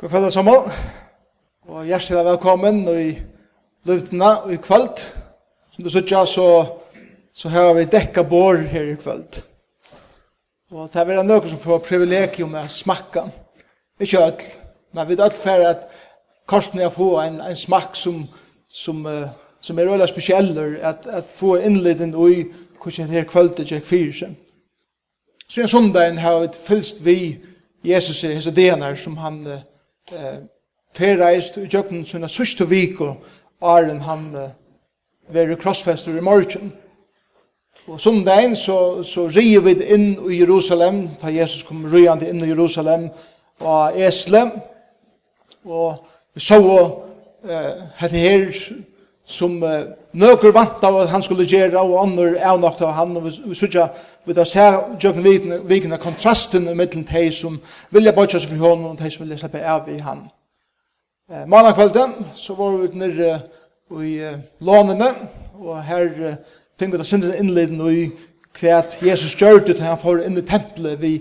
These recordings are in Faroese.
God kveld og sommer, og hjertelig velkommen i løvdene og i kveld. Som du sier, så, så har vi dekka bår her i kveld. Og det er noe som får privilegium med å smakka. Ikke ødel, men vi er for at korsen er få en, en smakk som, som, uh, som er veldig spesiell, at, at få innleden i hvordan det her kveldet ikke fyrer seg. Så en sondag har vi fylst vi Jesus i hese denar som han uh, eh, ferreist i djøkken sina sørste viko, Arjen han eh, veri krossfester i morgen. Og sundagen så, så rier vi inn i Jerusalem, da Jesus kom rujande inn i Jerusalem, og Esle, og vi så eh, hette her som uh, nøkker vant av at han skulle gjøre, og andre er nok av han, og vi sørger vi tar seg jøkken vikene kontrasten i mellom de som vilja bøtja seg for hånden, og de som vilja slippe av i han. Eh, Mandag kvelden så var vi nere uh, i uh, lånene, og her uh, finner vi da sinne innleden i hva Jesus gjør det til han får inn i tempelet vi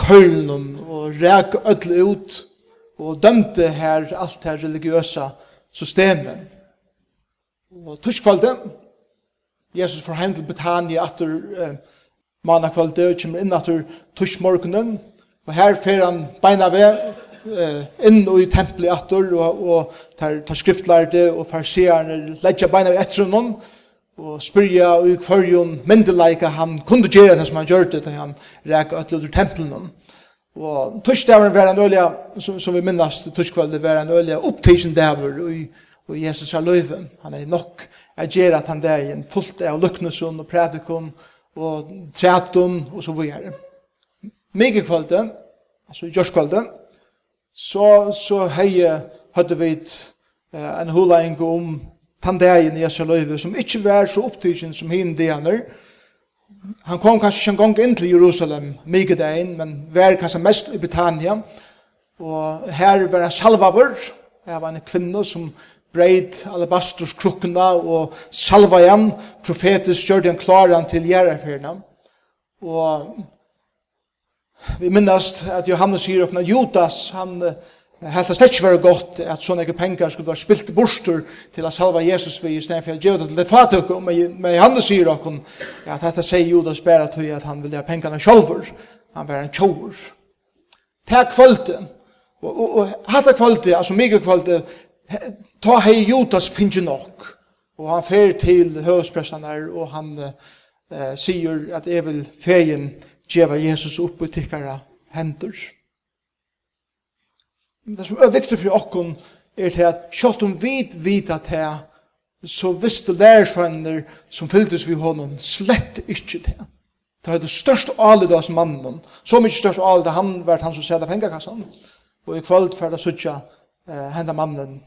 kølen og rek ødle ut og dømte her alt her religiøse systemet. Og tørskvalde, Jesus får hen til Betania etter eh, mannakvalde, og kommer inn etter tørskmorgenen, og her fer han beina ved, eh, inn i tempelet etter, og, og tar, tar skriftlærde, og farsierne legger beina ved etter noen, og spyrja og i kvarjon myndeleika han kunde gjøre det som han gjør det, han ræk og utløter tempelen. Og tørskdavren var en ølja, som, som vi minnast, tørskvalde var en ølja, opptidsen daver, og i og Jesus er løyve. Han er nok er gjøre at han der en fullt av luknesun og prædikon og træton og så videre. Mega kvalde, altså Josh kvalde, så, så heie hade vi eh, en hulaing om tandeien i Jesu løyve, som ikke var så opptidsen som hinn deaner. Han kom kanskje en gang inn til Jerusalem, mye deien, men var kanskje mest i Britannia, og her var han salvavur, her var en kvinne som breit alabasters krukkena og salva igjen. profetisk gjør han klar han til gjerrafyrna. Og vi minnast at Johannes sier okna Judas, han helt slett ikke være godt at sånne ikke penger skulle være spilt borster til å salva Jesus vi i stedet for å gjøre det til det fatuk, men Johannes sier okna at dette sier Judas bare til at han vil ha pengene sjølver. han var en tjover. Takk kvalitet. og hatt kvalitet, altså mye kvalitet, ta hei Judas finnes nok. Og han fer til høvespressanar, og han eh, sier at jeg vil feien djeva Jesus opp i tikkara hendur. Men det som er viktig for okkon er til at kjalt om vit vita til så visste lærersvenner som fylltes vi honom slett ikkje til. Det var det største alet av mannen. Så mykje største alet han var han som sæda pengakassan. Og i kvöld færda suttja eh, henda mannen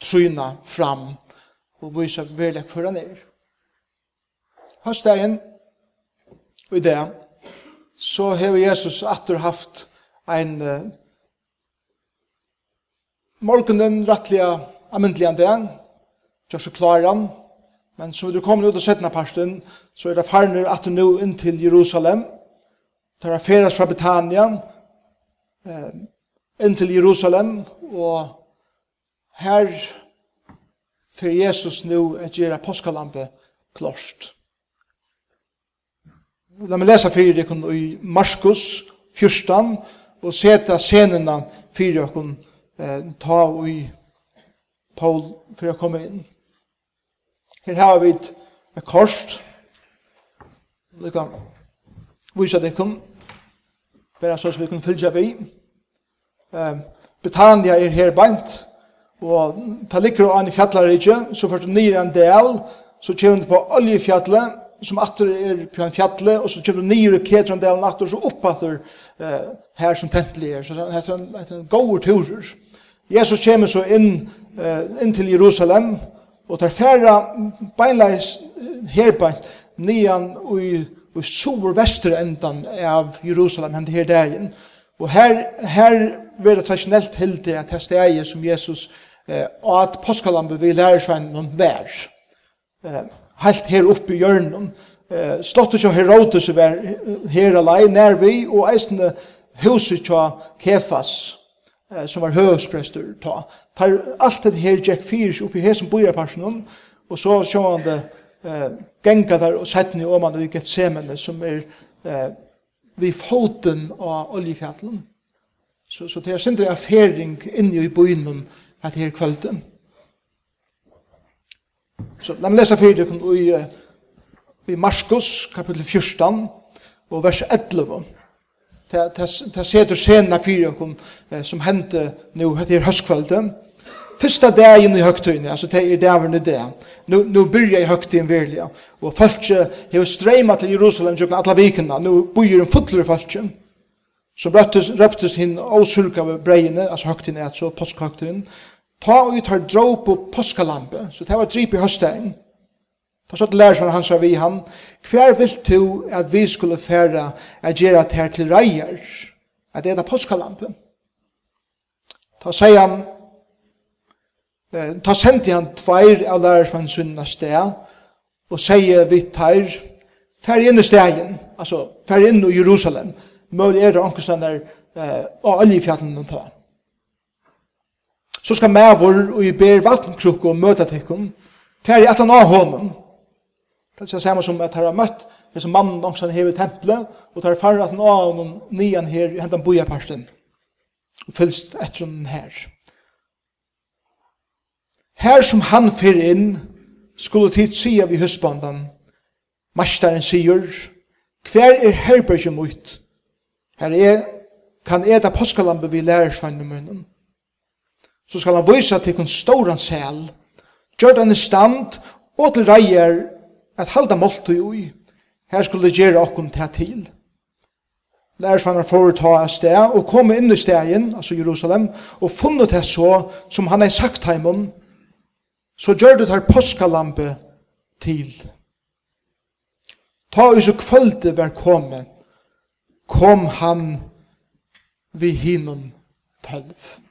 tryna fram og vise verleg for han er. Høstdagen, og i det, så har Jesus atter haft ein uh, morgenen rettliga amyndliga dag, gjør seg klaran, men så du kommer ut og settene parsten, så er det farner atter nå inn til Jerusalem, tar er feras fra Betania, eh, inn til Jerusalem, og her for Jesus nu er gjøre påskalampe klost. La meg lesa fyrir dere i Marskos 14 og seta scenena fyrir dere eh, ta og i Paul fyrir å komme inn. Her har vi et korst. Det kan vise dere bare så vi kan fylgja vi. Eh, Betania er her beint Og ta ligger og an i fjallarige, så fyrir du nyr en del, så kommer du på oljefjallet, som atter er på en fjallet, og så kommer du nyer i Ketrandelen atter, så opp atter eh, her som tempelet er. Så det er en, en god turer. Jesus kommer så inn, eh, inn til Jerusalem, og tar færre beinleis herbeint, nian og i og sur vestre endan av Jerusalem hendt her dagen. Og her, her vil det traditionellt hilde at det steg som Jesus og at påskalampe vi noen vær. Helt her oppe i hjørnen, slått ikke Herodes vær her alene, nær vi, og eisende huset til Kefas, som var høvsprester, ta. Tar alt det her Jack Fierce oppe i her som bor personen, og så sjå han det genga der og sett ned om han og i Gethsemane, som er vi foten av oljefjallen. Så, så det er sindre erfaring inni i byen, at her kvölden. Så la meg lese fyrir dere i, i Marskos, kapittel 14, og vers 11. Det setur sena fyrir dere som hendte nu, at her høstkvölden. Fyrsta dagen i høgtøyne, altså det er davern i det. Nu, nu byrja i høgtøyne virliga. Og folk har streima til Jerusalem tjukna alla vikina. Nu byrja en fotler folk Så røptes, røptes hinn og sulka ved breiene, altså høgtøyne, altså påskhøgtøyne ta ut her drå på påskalampe, så det var drip i høstdagen. Ta så til lærer han sa vi han, hver vil du at vi skulle fære at gjøre det her til reier, at det er påskalampe. Ta sier han, ta sendi han tveir av lærersvann sunna sted, og sier vi tar, fer inn i stegen, altså fer inn i Jerusalem, møl er det ankerstander eh, og oljefjallen han tar så skal mævor og i ber vatnkrukko møta tekkum, færri at han av hånden. Det er samme som at han har møtt hvis mannen også han hever tempelet, og tar farra at han av honom nian her i hentan bojaparsten, og fylst etter honom her. Her som han fyrir inn, skulle tid sia vi husbandan, mastaren sier, hver er herbergjum ut, her er, kan eda påskalambe vi lærersvann i munnen, så skal han vise til kun ståran sel, gjør den i stand, og til reier at halda måltid ui. Her skulle gjøre okkom til til. Lærersvannar foreta av sted, og komme inn i stegen, altså Jerusalem, og funnet det så, som han har sagt heimon, så gjør det her påskalampe til. Ta i så kvölde vær komme, kom han vi hinnom tølv.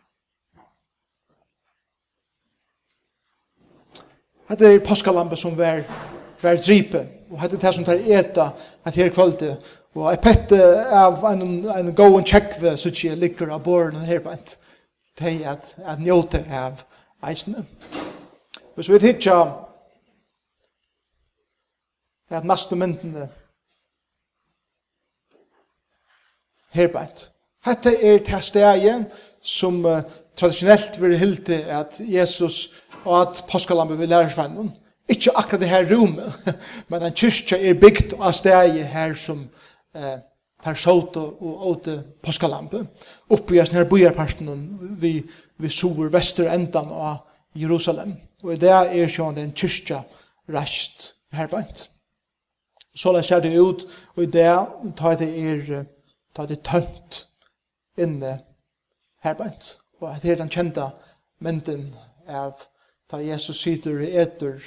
Hette er påskalampe som var, var dripe, og hette er det som tar eta at her kvalitet. og jeg pette av en, en gåen tjekkve så ikke ligger av båren her bænt, til at, at njóte av eisene. Hvis vi tidsja at næste myndene her bænt, hette er det stedet som uh, traditionellt vil hilde at Jesus og at påskalammet vil lære svennen. Ikke akkurat det her rommet, men en kyrkja er bygd av steg her som eh, tar sot og åte påskalammet. Oppe i her bojarparten vi, vi sover vester endan av Jerusalem. Og det er sånn en kyrkja rast herbeint. Så la ser det ut, og i det tar det er tar det tønt inne herbeint. Og det er den kjenta mynden av da Jesus sitter i etter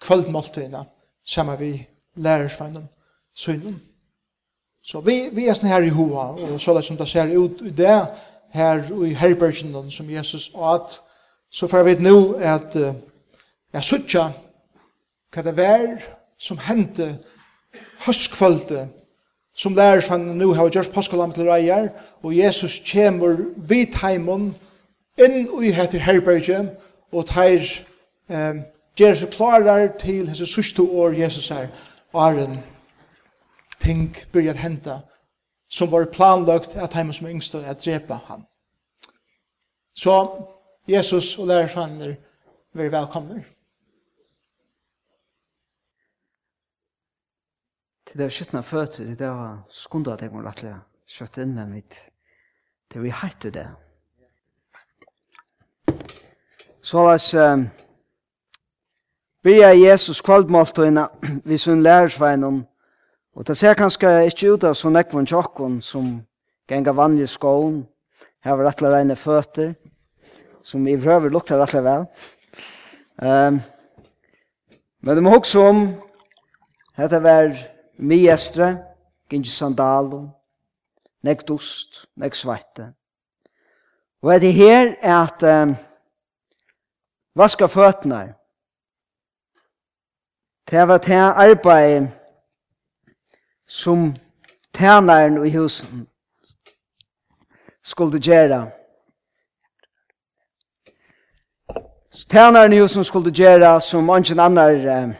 kvöldmåltidene sammen vi lærersvennen synen. Så vi, vi er sånn her i hoa, og så det som det ser ut i det, her i herbergen som Jesus åt, så får vi nå at uh, jeg sutja hva det var som hendte høstkvöldet som lærersvennen nå har gjort påskolam til reier, og Jesus kommer vidt heimen inn i heter herbergen, og teir um, gjør seg klarar til hese sørste år Jesus er, åren ting byrjar henta som var planlagt at heim som yngste at drepa han. Så Jesus og lærersvanner vær velkomne. Til det var skjøttene føtter, det var skundet at jeg må rettelig kjøtt inn med mitt. Det vi hatt det. Så la oss um, byrja Jesus kvaldmåltøyna vi sunn lærersveinen. Og det ser kanskje ikke ut av sånn ekvun tjokken som genga vanlig skån, var rettelig reine føtter, som i prøver lukter rettelig vel. Um, men det må også om dette var miestre, gingi sandalo, nek dust, nek svette. Og er det her at um, Vaska føtene. Det var det arbeid som tænaren i husen skulle gjøre. Tænaren i husen skulle gjøre som ingen annar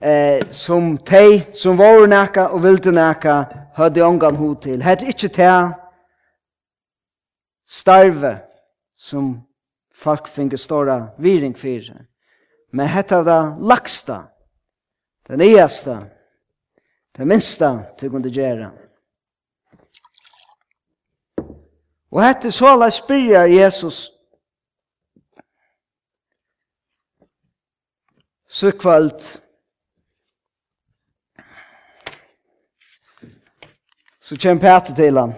eh, som tei, som våre nækka og vilde nækka høyde ångan hod til. Hette ikkje tæ starve som folk finner stora viring för. Men hetta det laksta, det nyaste, det minsta du kunde gjøre. Og hette så alla spyrir Jesus så kvöld så kjem Peter til han.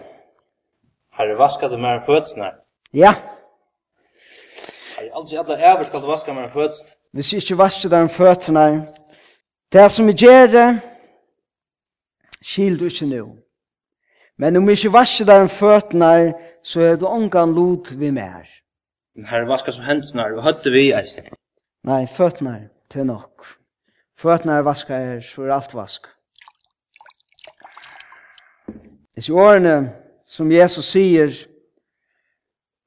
Herre, vaskade du mer fødsene? Ja. Ja. Jeg aldri alle æver skal du vaska meg føds. Hvis jeg ikke vaske deg føttene, det som jeg gjør, skil du ikke nå. Men om jeg ikke vaske deg føttene, så er det ångan lot vi mer. Her vaska som hendene, og høtte vi eisen. Nei, føttene, til nok. Føttene er vaske her, så er alt vaske. Disse årene som Jesus sier,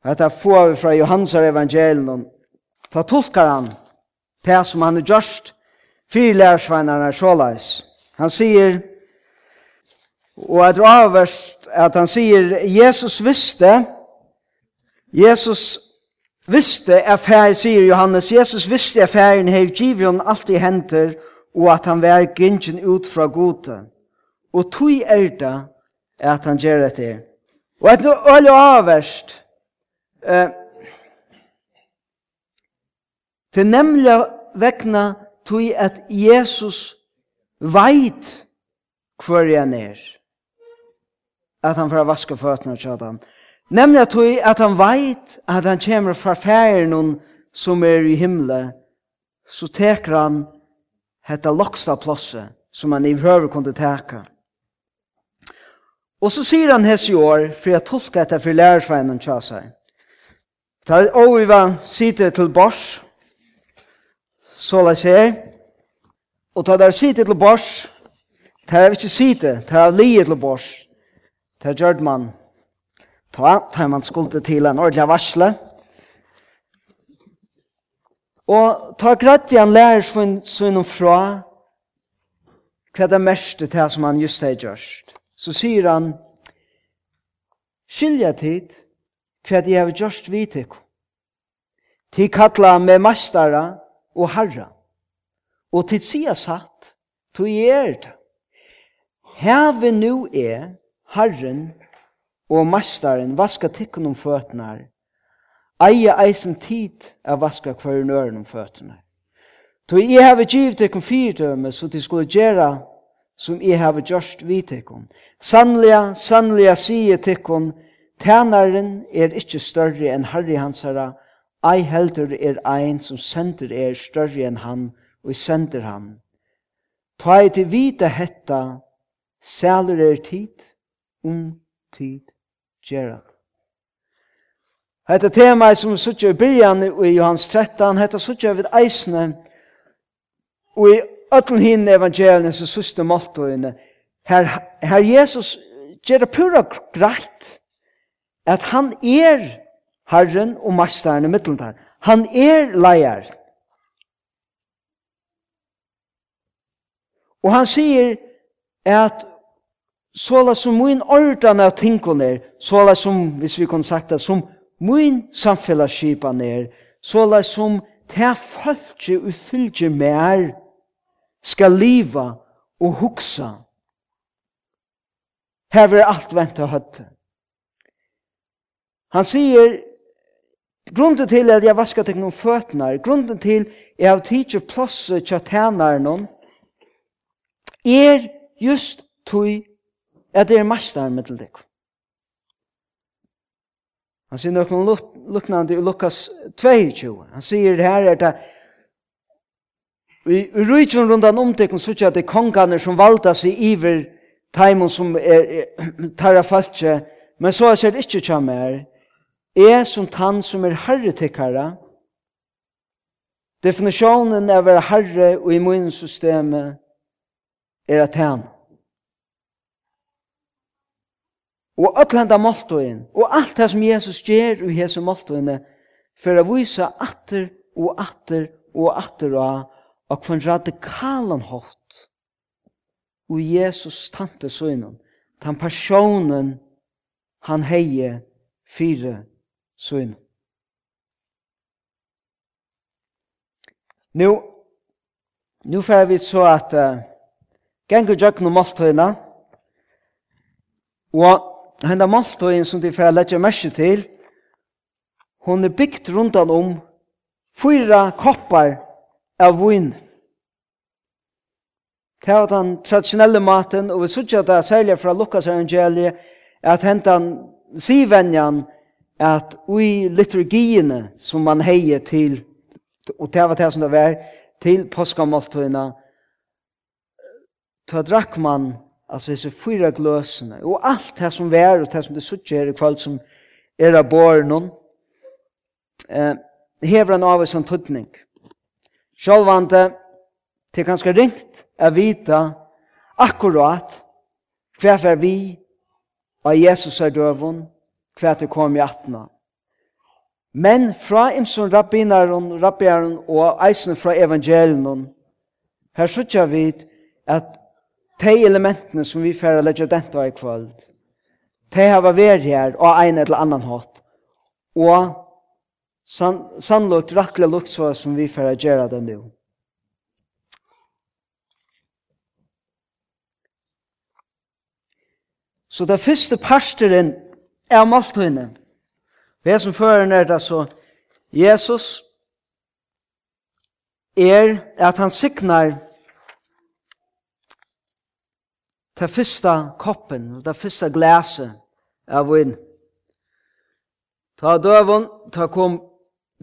Hetta får vi fra Johansar evangelion. Ta tolkar han det som han er gjørst fyrir lærersveinarna såleis. Han sier, og at avverst at han sier, Jesus visste, Jesus visste at fær, sier Johannes, Jesus visste at færen hev givion alt i henter, og at han vær gynnsin ut fra gode. Og tog er det at han gjør det til. Og et øyelig avverst, Eh, til nemlig vekna tog at Jesus veit hver han er. At han får vaske føttene til Adam. Nemlig tog at han veit at han kommer fra færen som er i himmelen, så teker han hetta loksta plosset som han i høver kunne teka. Og så sier han hess i år, for jeg tolker etter for lærersveinen tja seg. Ta er oviva sitte til bors, så la seg, og ta der sitte til bors, ta er ikke sitte, ta er liet til bors, ta er gjørt man, ta, ta man skulde til en ordentlig varsle, og ta greit igjen lærer sønnen fra, hva det mest til som han just har gjørst. Så sier han, skilja tid, hva de har gjort vidt ikk. Tid kalla med mestara og harra. Og til sia satt, tog jeg er det. Heve nu er Herren og Mestaren vaska tikkun om føtnar, Eie eisen tid er vaska hver nøren om føtnar. To jeg heve giv tikkun fyrtømme, så de skulle gjera som jeg heve gjørst vi tikkun. Sannlega, sannlega sier tikkun, Tænaren er ikkje større enn Harry hansara, ei heldur er ein som sender er større enn han, og sender han. Ta ei til vita hetta, sæler er tid, um tid gjerat. Hetta tema er som suttje i byrjan i Johans 13, hetta suttje vid eisne, og i ötlen hinn evangelien, så suste måltøyene, her, her Jesus gjør det pura greit, at han er Herren og masteren i middelen der. Han er leier. Og han sier at såla som min ordan av tingene er, såla som, hvis vi kunne sagt det, som min samfellesskipan er, såla som ta fölkje og fylkje mer, skal liva og hugsa. Her vil alt venta høtte. Han sier, grunden til at jeg vasker til noen føtnar, grunden til at jeg har tidsi plosset tja tænar noen, er just tog at det er mastar med til deg. Han sier noen luknande i Lukas 22. Han sier her er det Vi rundt rundan omtekun sutja at det konganer som valda seg iver taimon som er, er tarra falskje, men så er det ikkje kja mer, er som tann som er herre til tikkara, definisjonen av å være herre og immunsystemet er at han. Og alt henda måltøyen, og alt det som Jesus gjør i hese måltøyene, for å vise atter og atter og atter av, og kvann radikalen hatt, og Jesus tante søgnen, den personen han heie fire syn. Nu, nu får vi så at uh, gengur djøkken og måltøyna, og henda måltøyen som de får letja mersi til, hon er bygd rundan om fyra koppar av vin. Det var den traditionelle maten, og vi sørger det særlig fra Lukas evangeliet, at hentan sivenjan at i liturgiene som man heie til, og det var det som det var, til påskamåltøyene, ta drakk man, altså disse fyra gløsene, og alt det som var, og det som det suttje her i kvall som er av bornen, eh, hever en av oss en tøtning. Sjølvande, det er ganske ringt å vite akkurat hva er vi av Jesus er døvån, hva det kom i atna. Men fra imson rabbinaren, rabbinaren og eisen fra evangelien, her sutja vi at de elementene som vi færa legger denta i kvöld, de hava vært her og ein eller annan hatt, og san, sannlukt rakkelig lukt så som vi får gjøre det nå. Så det første parsteren er måltøyne. Vi som fører er det så, Jesus er at han signar ta fyrsta koppen, ta fyrsta glaset av vinn. Ta døvun, ta kom,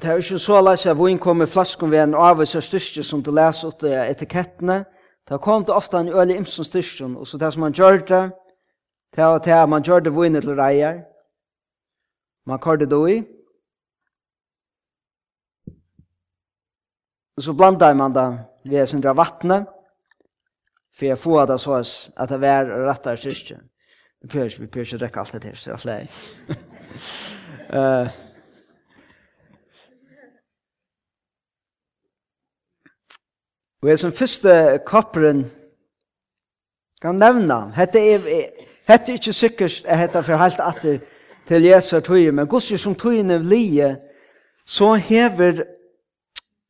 ta er ikke så leis av vinn kom i flaskon ved en avvis av styrstje som du les ut etikettene. Ta kom det ofta en øyelig imsen styrstjen, og så det som han gjør det, ta og ta man gjør det vinn til reier, Man kör det då i. Så blandar man det vid sin dra vattnet. För jag får det så att det är rättare kyrkje. Vi behöver vi behöver inte räcka allt det till så att läge. uh, Og jeg som første kopperen kan nevna, hette er, hette er ikke sikkert at hette er for helt atter til Jesu tøye, men gos som tøyene lie, så hever,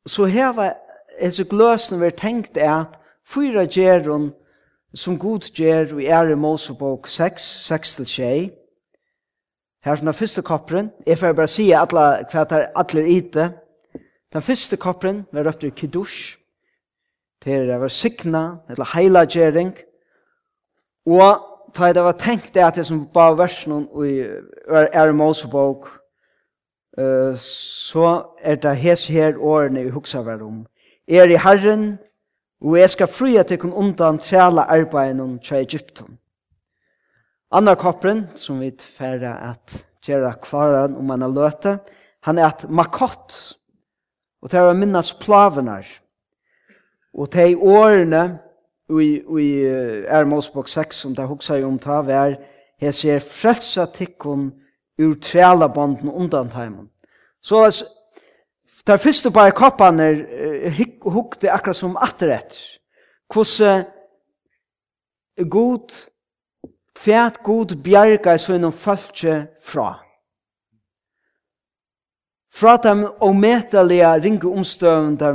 så hever hese gløsene vi tenkt er at fyra gjerun som god gjer i ære Mosebok 6, 6 til 6. Her er den første kopperen, jeg får bare si at alle hva det er alle i. Den første kopperen var røpt i Kiddush, Det er var sikna, eller heila heilagjering, og ta det var tenkt det at det som var versen og i er Mosebok, uh, så er det hes her årene vi huksa hver om. Er i Herren, og jeg skal fria til kun undan træla om til Egypten. Anna kopperen, som vi færre at gjøre kvaran om han har løte, han er at makott, og det er minnas plavenar, og det årene i, i er Mosbok 6, som det hugsa i om ta, vær, her ser frelsa tikkun ur trela banden undan heimen. Så as der fyrste bare koppene hukte akkurat som atterett. Hvordan uh, god, fært god bjerga i sønnen falskje fra. Fra dem ometelige ringe omstøvende,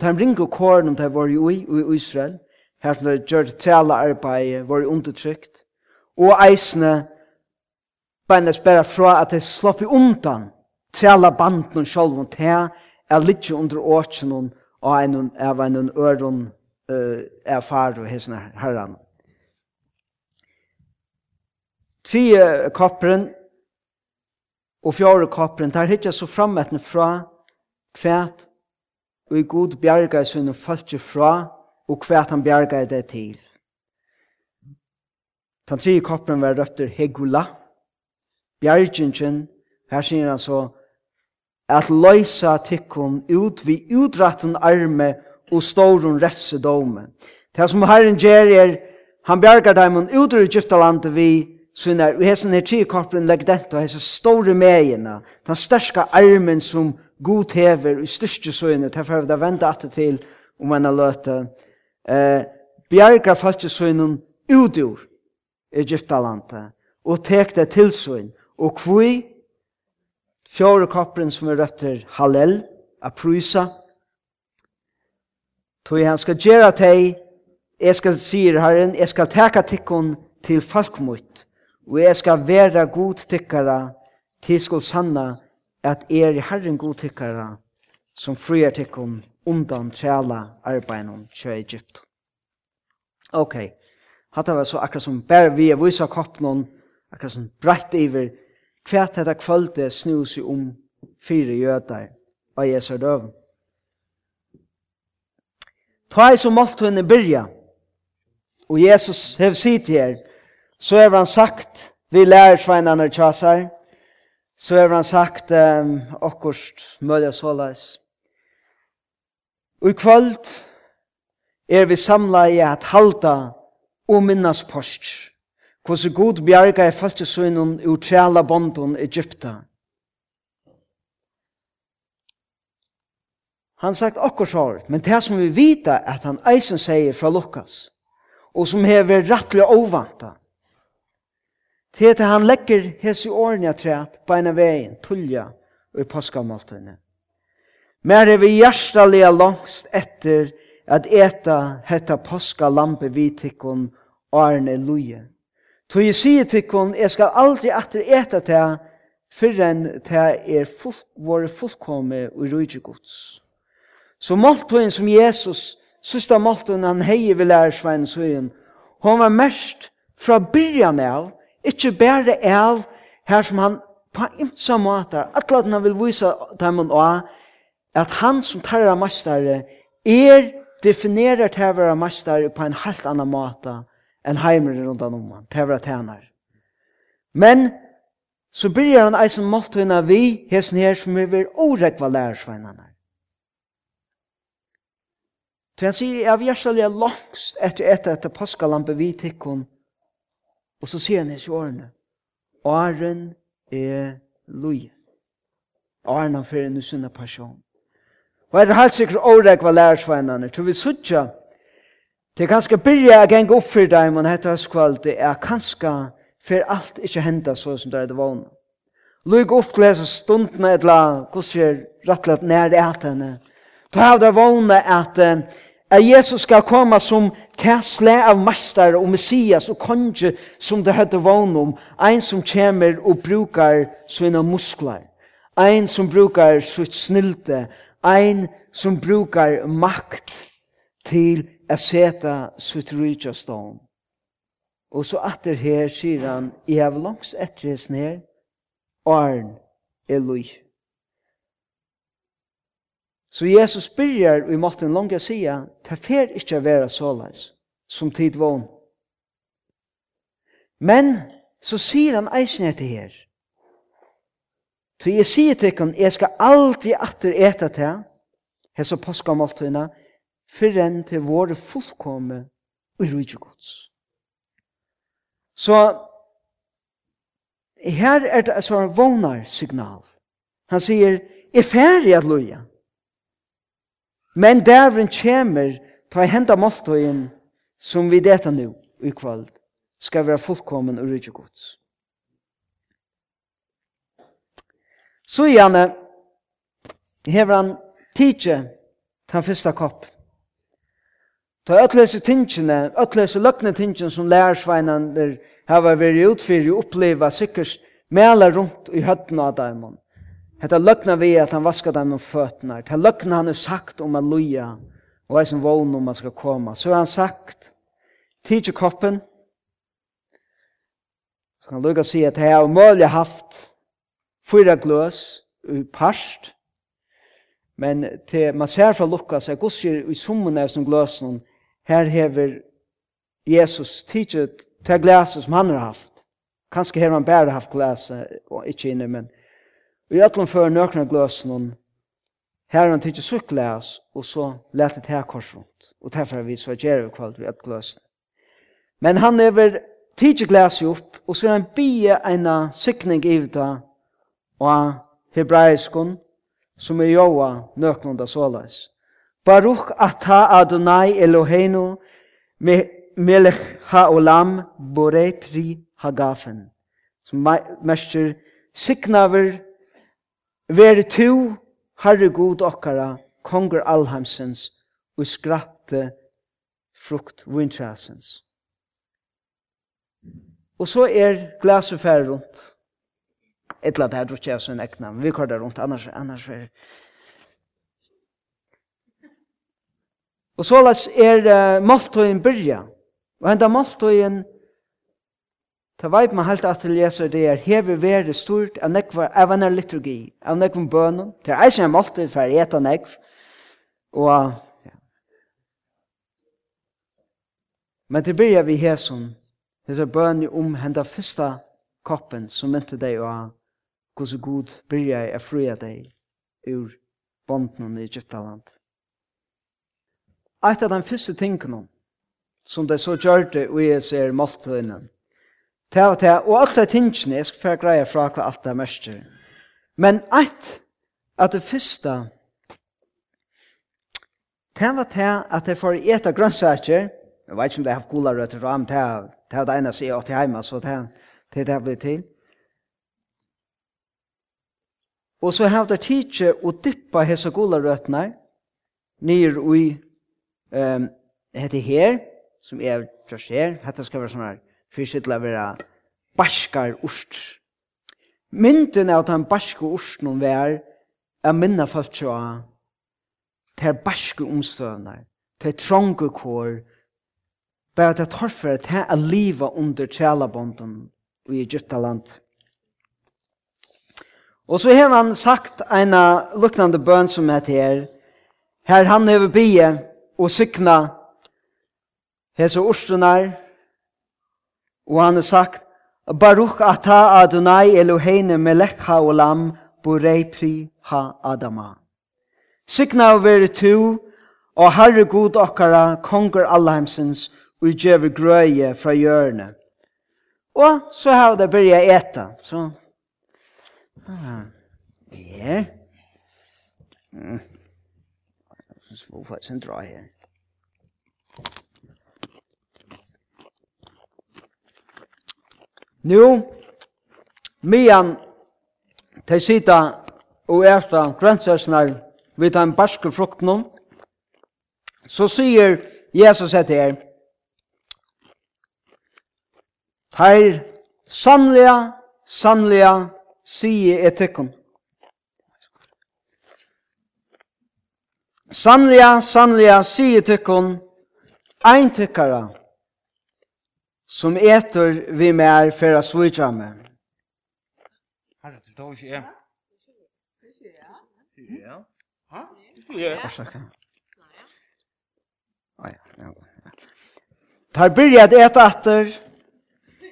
de ringe kåren de var i, i Israel, her som det gjør træla arbeid, var undertrykt, og eisne beina spera fra at de slopp i undan træla banden og sjolv og te, er litt under åkjen og en av en øron uh, er far og hesne herran. Tre kopperen og fjore kopperen, der hittar så frametne fra kvært og i god bjerga i sunne falskje fra og hva han bjerget det til. Den tredje koppen var røtter Hegula, bjergjengjen, her sier han så, at løysa tikkun ut vi utratten arme og stårun refsedome. Det som Herren gjør er, han bjergar dem og utrur Egyptalandet vi sunnar, og hessen her tri korpen legg dent og hessen store meina, den størska armen som god hever og styrste søgnet, derfor er det venda atter til om en løte eh, bjerga falskesøynen ut ur Egyptalanta, og tek det til søyn, og kvui fjore kopperen som er røtter Hallel, a prysa, tog han skal gjera teg, jeg skal sier herren, jeg skal teka tikkun til falkmutt, og jeg skal vera god tikkara, til skol sanna, at er herren god tikkara, som frier tikkun undan træla arbeidnum til Egypt. Ok, hatt var så akkurat som bare vi er vise koppen, akkurat som brett iver, kvært dette kvölde snus i om fire jøder av Jesu døv. Ta i som målt henne byrja, og Jesus hev sitt her, så er han sagt, vi lærer sveinene tjasar, så er han sagt, um, okkurst mølja såleis, Og i kvöld er vi samla i at halda og minnas post. Hvordan god bjerga i falskesøynum ur tjala bonden Egypta. Han sagt okkur sår, men det som vi vita at han eisen sier fra Lukas, og som hever rattlig ovanta, det er at han legger hese årene træt på en av veien, tulja og i paskamaltene. Mer er vi hjertelig langst etter at eta hetta påska lampe vi tikkun arne luje. Så jeg sier tikkun, jeg skal aldri atter eta ta fyrren ta er full, våre fullkomme og rujtje gods. Så måltøyen som Jesus, sista måltøyen han hei vil lære svein søyen, hon var mest fra byrjan av, ikkje bare av her som han på imsa måter, atlaten han vil vise dem og av, at han som tarra mastare er definerer til å være mastare på en helt annan måte enn heimer rundt om han, til å være tænar. Men så byrjar han eisen måltøyna vi, hesen her som er vir orekva lærersveinarna. Så han sier, jeg vil gjerne langs etter etter etter paskalampe vi tikkun, og så sier han hans i årene, åren er lojen. Åren er fyrir nu sunna passion. Og er det helt sikkert åregva lærersveinene, tror vi suttja, det er kanskje byrja jeg geng opp for deg, men hette høstkvall, det er kanskje for alt ikke henda så som det er det vågne. Lug opp til hese stundene et la, hvordan er rettelig nær det at henne. Ta av det vågne at, at Jesus skal komme som tesle av master og messias og konge som det høyde vågne om, ein som kommer og brukar sina muskler, ein som brukar sitt snilte, ein som brukar makt til at seta sutt rydja stån. Og så atter her sier han, I har langs etter hans ned, Arn lui. Så Jesus byrjar i måten langa sia, ta fer ikkje vera såleis, som tid vån. Men så sier han eisen etter her, Så jeg sier til dere, jeg skal aldri atter eta til, hese påskamåltøyene, for enn til våre fullkomme og rydde gods. Så her er det altså en vågnar signal. Han sier, er ferdig at loja. Men dævren kommer ta henda måltøyen som vi dette nå i kveld skal være fullkommen og rydde gods. Så gjerne hever han tidje til han fyrsta kopp. Ta ötlese tingene, ötlese løkne tingene som lærersveinan der hava veri utfyrir og oppleva sikkert mela rundt i høtten av dem. Hetta løgna vi at han vaskar dem om føtnar. Hetta løgna han er sagt om a loja og eisen vogn om han skal koma. Så har han sagt, tidsi koppen, så kan han lukka si at hei av mulig haft fyra gløs i parst, men til man ser fra Lukas, jeg gosser i summen av som gløsen, her hever Jesus tidset til glæset som han har haft. Kanskje her man bare haft glæset, og ikke inne, men i ætlom før nøkna gløsen, her han tidset sutt glæs, og så lette det her kors rundt, og derfor vi så gjør vi kvalt ved gløsen. Men han hever tidset glæset opp, og så er han bie en sikning i det, og hebraiskun, som er joa nøknunda såleis. Baruch ata Adonai Eloheinu me melech haolam bore pri hagafen. Som mestjer signaver veri tu Herre god okkara konger alhamsens og skrapte frukt vintrasens. Og så er glaset rundt ett lat här drukje av sin ekna. men vi kör där runt, annars, annars är Och så lats er uh, måltøyen byrja. Og enda måltøyen, ta veip man helt at til Jesus, det er heve vere stort av nekva en liturgi, av nekva bønum. Det er eisen en måltøy for eta nekv. Og, ja. Men det byrja vi her som, hese bøn om henda fyrsta koppen som mynte deg og hvordan god byrja er fria deg ur bonden i Egyptaland. Eit av den første tingene som det så gjør det og jeg ser måltøynen. ta, og det, og alt det tingene, jeg skal få greie fra hva alt det er mest. Men eit av det første det var det at jeg får ete grønnsaker, jeg vet ikke om det har haft gula røtter, ram, det er det ene som jeg har til hjemme, så det er det det blir til. Og så har det tidsi å dippa hese gula gularøtene nir ui um, hette her, som er just her, hette skal være sånn her, Først til å være barskar ost. Mynden av den barske ost noen vær, er minna folk tjoa, til barske omstøvnar, til trånge kår, bare ter torfer, ter a liva under tjelabonden i Egyptaland. Og så har han sagt en luknande bøn som heter her, her han hever bie og sykna hese orstunar, og han har sagt, Baruch ata Adonai Eloheinu melech haolam borei pri ha Adama. Sykna og veri tu, og Herre god okkara, konger allheimsens, og gjøver grøye fra hjørne. Og så har det byrja eta, så Ah, ja. Mm. Så får vi faktisk en dra her. Nu, mian, te sita og ersta grøntsøsnar vid den barske fruktnum, så sier Jesus etter her, Her, sannlega, sannlega sige etikken. Sannliga, sannliga, sige tykkon, ein tykkara, som etur vi mer færa svitja med. Herre, du tar ikke en. Ja. Ja. Ja. Tar byrja et eta atter,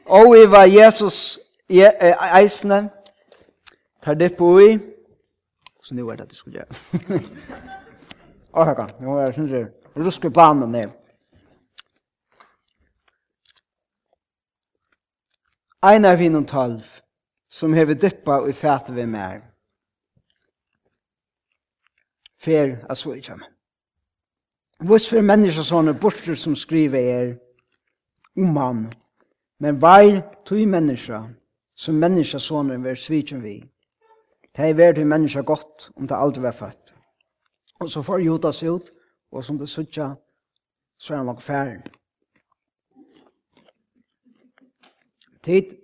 og i var Jesus i eisne, tar det på i. Så nu er det att det skulle gjøre. Åh, här kan. Nu är det syns det. ruske planen ned. Ein av hinn og tolv, som hever dyppa og fæte ved mer. Fer av så ikke. Vos for mennesker sånne borster som skriver er om han, men vær tog menneska som menneska sånne ver sviken vi. Det er vært til menneska godt om det aldri var født. Og så får Juda ut, og som det sutja, så er han nok færen. Tid,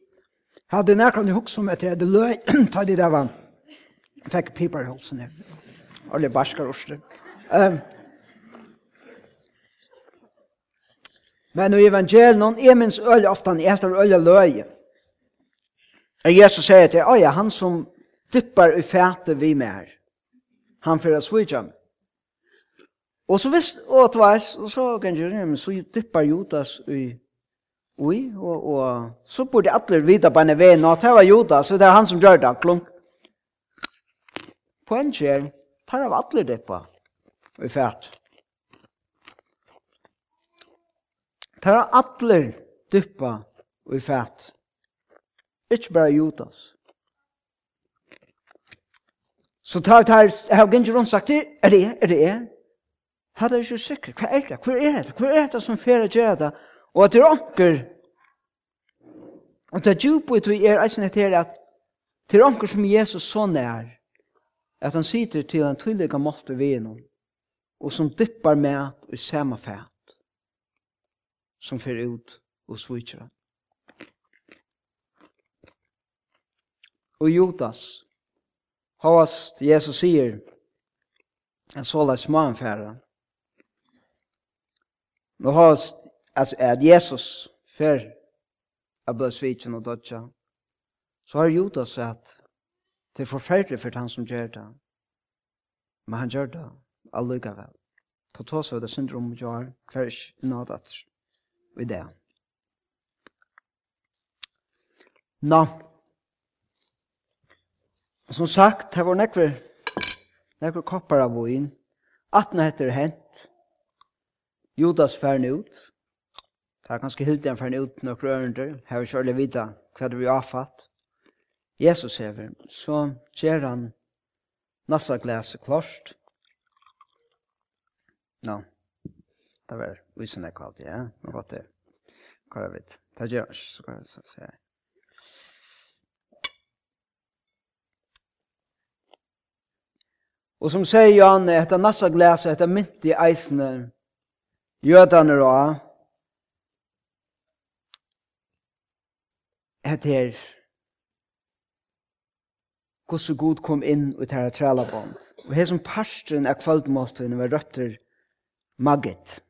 hadde nærkant i hukk som etter det løy, ta de der vann. fikk piper i halsen her, Alle det barskar orsler. Um, men i evangelien, er minns øye ofte, han er etter øl løy. Jesus sier til, åja, han som dyppar i fæte vi mer. Han fyrir svitja meg. Og så visst, og det var, og så kan jeg gjøre, men så dyppar Judas i Ui, og, og så burde alle vita på en vei nå, det var Judas, så det er han som gjør det, klunk. På er, tar av alle dippa i fært. Tar av alle dippa i fært. Ikke bare Judas. Så tar tar har gengir rundt sagt, er det, er det er? Hadde jeg ikke sikker, hva er det, hva er det, hva er det som fyrir gjør det? Og at det er onker, og det er djup ut i er eisen etter at det er onker som Jesus så nær, at han sitter til en tydelig måte ved noen, og som dippar med i samme fæt, som fyrir ut og svitjer. Og Judas, Havast Jesus sier, en såla man færa. Nå havast, altså, at Jesus fer av blødsvitsen og dødja, så har Judas sagt, det er forferdelig for han som gjør det, men han gjør det allikevel. Ta ta seg det syndrom og gjør, for ikke nådat og i det. Nå, no. Og som sagt, her var nekver, nekver koppar av vin. Atna heter hent. Judas færne ut. Det er ganske hildig han færne ut nokre ørender. Her vil kjørle vita hva det blir avfatt. Jesus hever. Så gjør han nassa glese klost. Nå, no. det var usen ekvalt, ja. Nå var det. Hva er det? Det gjør han ikke, så kan jeg si. Og som sier Jan, etter nasta glese, etter mynt i eisene, jødene da, etter hvordan god kom inn ut her træla bond. Og her som parstren er kvöldmåltøyene var røtter magget.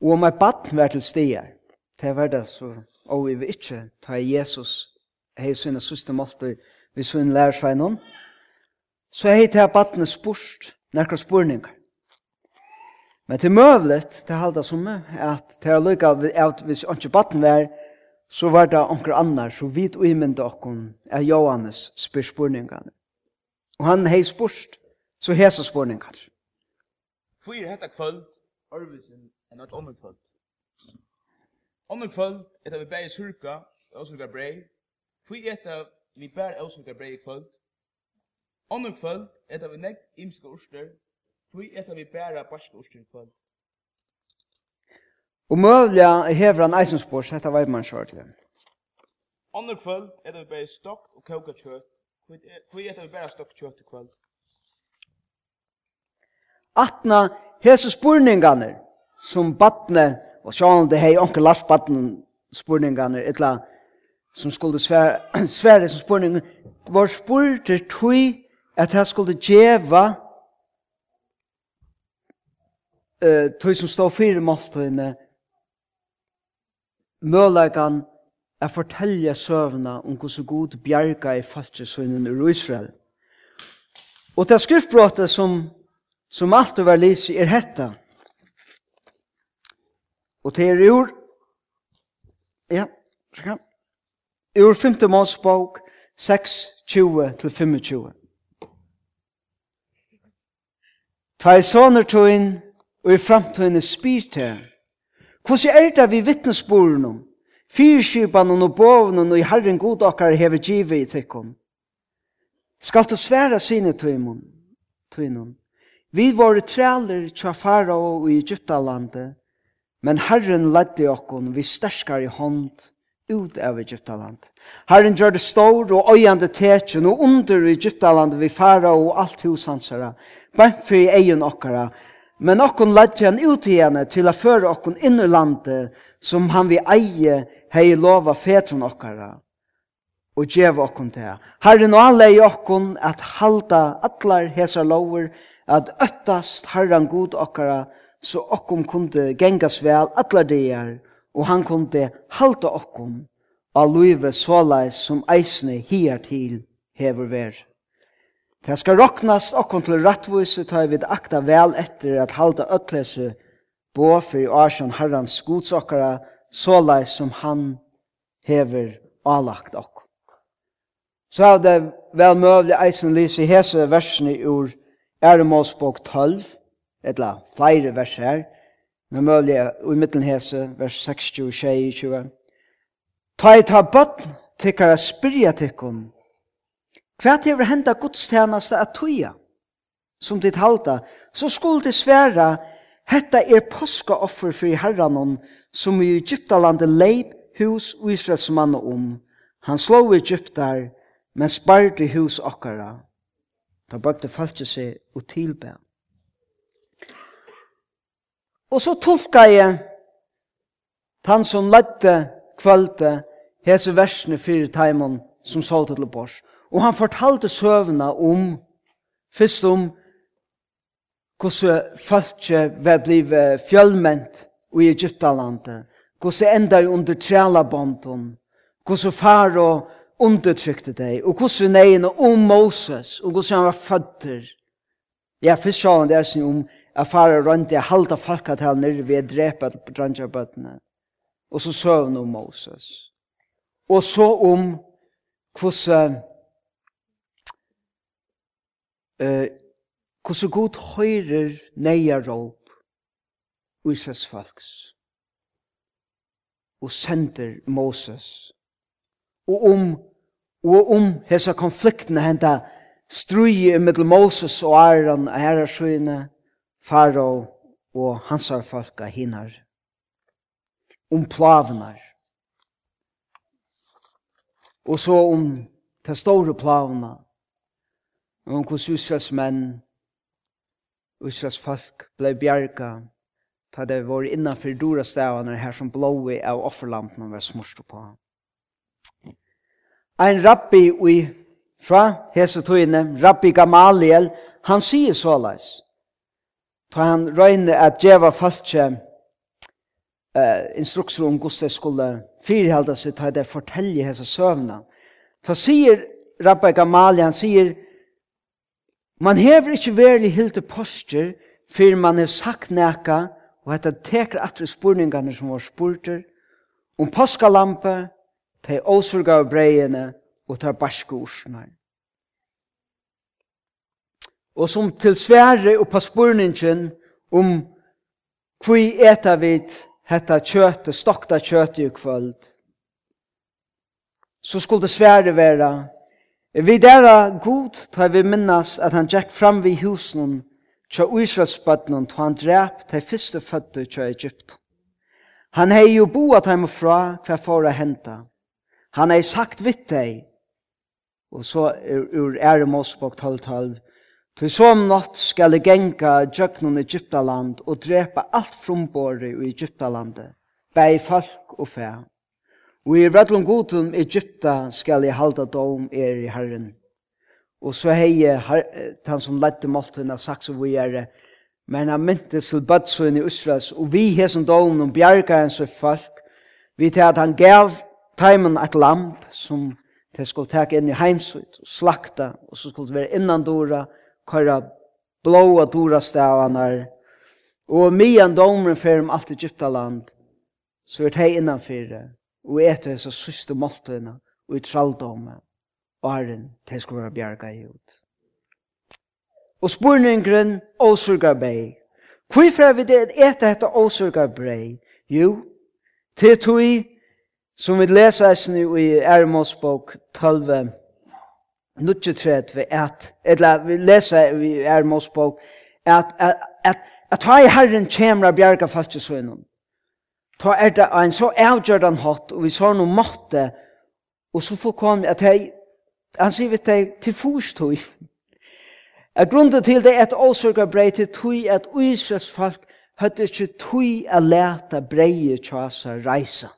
Og om et baden var til stier, det var det så, og vi vil ikke ta Jesus, hei sønne søste måltøy, vi sønne lærer seg noen, så heit jeg battene spurt nærkere spurninger. Men til møvlet, til halda som at til jeg lykka at hvis ikke batten var, så var det onker annar, så vidt imen okkon er Johannes spyr spurningane. Og han hei spurt, så hesa spurningar. Fyre hetta kvöld, Arvisen, enn at ommer kvöld. Ommer kvöld, etter vi bæg surka, Øsvika brei, fyre etter vi bæg Øsvika brei kvöld, Onnur kvöld eta vi negg imska urster, tui eta vi bæra barska urster kvöld. Og møvliga hever han eisenspår, så hetta veit man svar til dem. Onnur kvöld eta vi bæra stokk og kauka kjøtt, tui eta vi bæra stokk kjøtt i kvöld. Atna hese spurningane som batne, og sjåan det hei onkel Lars batne spurningane, etla som skulle svære, svære som spurningane, var spurter tui at han skulle djeva eh, tog som stod fire måltøyene mølagan er fortelje søvna om hvordan god bjerga i falskesøynen i Israel. Og det skriftbrottet som, som alt var lysi er hetta. Og det er ur ja, ur 5. målsbok 6, 20 til 25. Ta i sånner tøyen, og i framtøyene spyr til. Hvordan er det vi vittnesbordene, fyrskipene og bovene og i Herren god okkar hever givet i tikkum? Skal du svære sine tøyene? Vi var træler tja Farao og i Egyptalandet, men Herren ledde okkon vi sterskar i hånd ut av Egyptaland. Herren gjør det stor og øyende tetsjen og under Egyptaland vi fara og alt hos hans herre, bare for egen okkara. Men okkon ledde han ut igjen til å føre okkon inn i landet som han vi eie hei lova fetron okkara og djev okkon til. Herren og alle i okkon at halda atlar hesar lover at øttast herren god okkara så okkom kunde gengas vel atlar dier og han kunde halda okkom av luive såleis som eisne hier til hever ver. Det skal roknast okkom til rattvise ta vid akta vel etter at halda ötlese bo fyrir Arsjan Herrans godsokkara såleis som han hever alagt okkom. Så er det vel møvlig eisen lise hese versene ur Eremosbok 12, etla flere vers her, Men mulig i middelen hese, vers 60, 20. Ta i ta bøtten, tykkar jeg spyrja tykkum. Hva hever henda godstjeneste at tuja? Som ditt halda, så skulle det sværa, hetta er påskaoffer for herranon, som i Egyptalandet leip hus og Israels mann om. Han slå Egyptar, men sparte hus okkara. Da bøkte falskje seg og tilbæn. Og så tolka jeg han som ledde kvölde hese versene fyrir taimon som sa til bors. Og han fortalte søvna om, fyrst om hvordan følge var blivet fjölment i Egyptalandet, hvordan enda under trælabånden, hvordan faro undertrykte deg, og hvordan neina om Moses, og hvordan han var fødder. Ja, fyrst sa han det er sin om at fara rundt i halda folkatalner ved å drepe drangjabøttene. Og så søvn om Moses. Og så om hvordan uh, hvordan god høyrer neia råp Israels folks og sender Moses. Og om og om hesa konfliktene henta strui middel Moses og Aaron og herrasøyene faro og hansar folka hinar, om plavenar, og så om ta store plavna om hos Israels menn, Israels folk blei bjerga, ta det var innanfor dora stavene her som blåi av offerlampen var smorst på. Ein rabbi ui fra hese tøyne, rabbi Gamaliel, han sier såleis, ta han røyne at djeva falskje eh, instrukser om gosse skulle firhalda seg ta det fortelje hese søvna. Ta sier Rabbi Gamali, han sier man hever ikkje verlig hilde poster fyrir man er sagt neka og hetta teker atre spurningarne som var spurter om paskalampe, ta åsurga av breiene og ta barske ursnar og som til svære og på spurningen om hvor etter vi hetta kjøtet, stokta kjøtet i kvöld, så skulle det svære være, vi dæra god, ta vi minnas at han gikk fram vid husen tja Israelsbøtten, ta han drep til første fødde tja Egypt. Han hei jo boat heim og fra hva for å hente. Han hei sagt vitt deg, og så ur, ur 12-12, Til som natt skal jeg genga i Egyptaland og drepa alt frumbore i Egyptalandet, bei folk og fæ. Og i rødlom godum Egypta skal jeg halda dom er i Herren. Og så hei han som ledde måltuna sagt saks og er men han myntes til bødsøyn i Israels, og vi hesen dom og bjerga hans og folk, vi til at han gav taimen et lamp som til skulle teka inn i heimsut, og slakta, og så skulle det være innandora, og køyra blåa dora stavanar, og mian domren fyrir om alt Egyptaland, så er det innanfyrre, og etter hessa syste måltøyna, og i traldomme, og herren, det skal være bjerga i ut. Og spurningren, åsurga bei. Hvorfor er vi det etter dette åsurga brei? Jo, til tog, som vi leser i Ermos bok 12, nutje tret vi at, eller vi leser vi er Mosbog, at, at, at, at ta i Herren kjemra bjerga falske sønnen Ta er det en så avgjørdan hatt, og vi sa noe måtte, og så får kom at hei, han sier vi til, til forstøy. At grunden til det et at brei til tøy, at Israels folk høyde ikke tøy a leta brei tjasa reisa.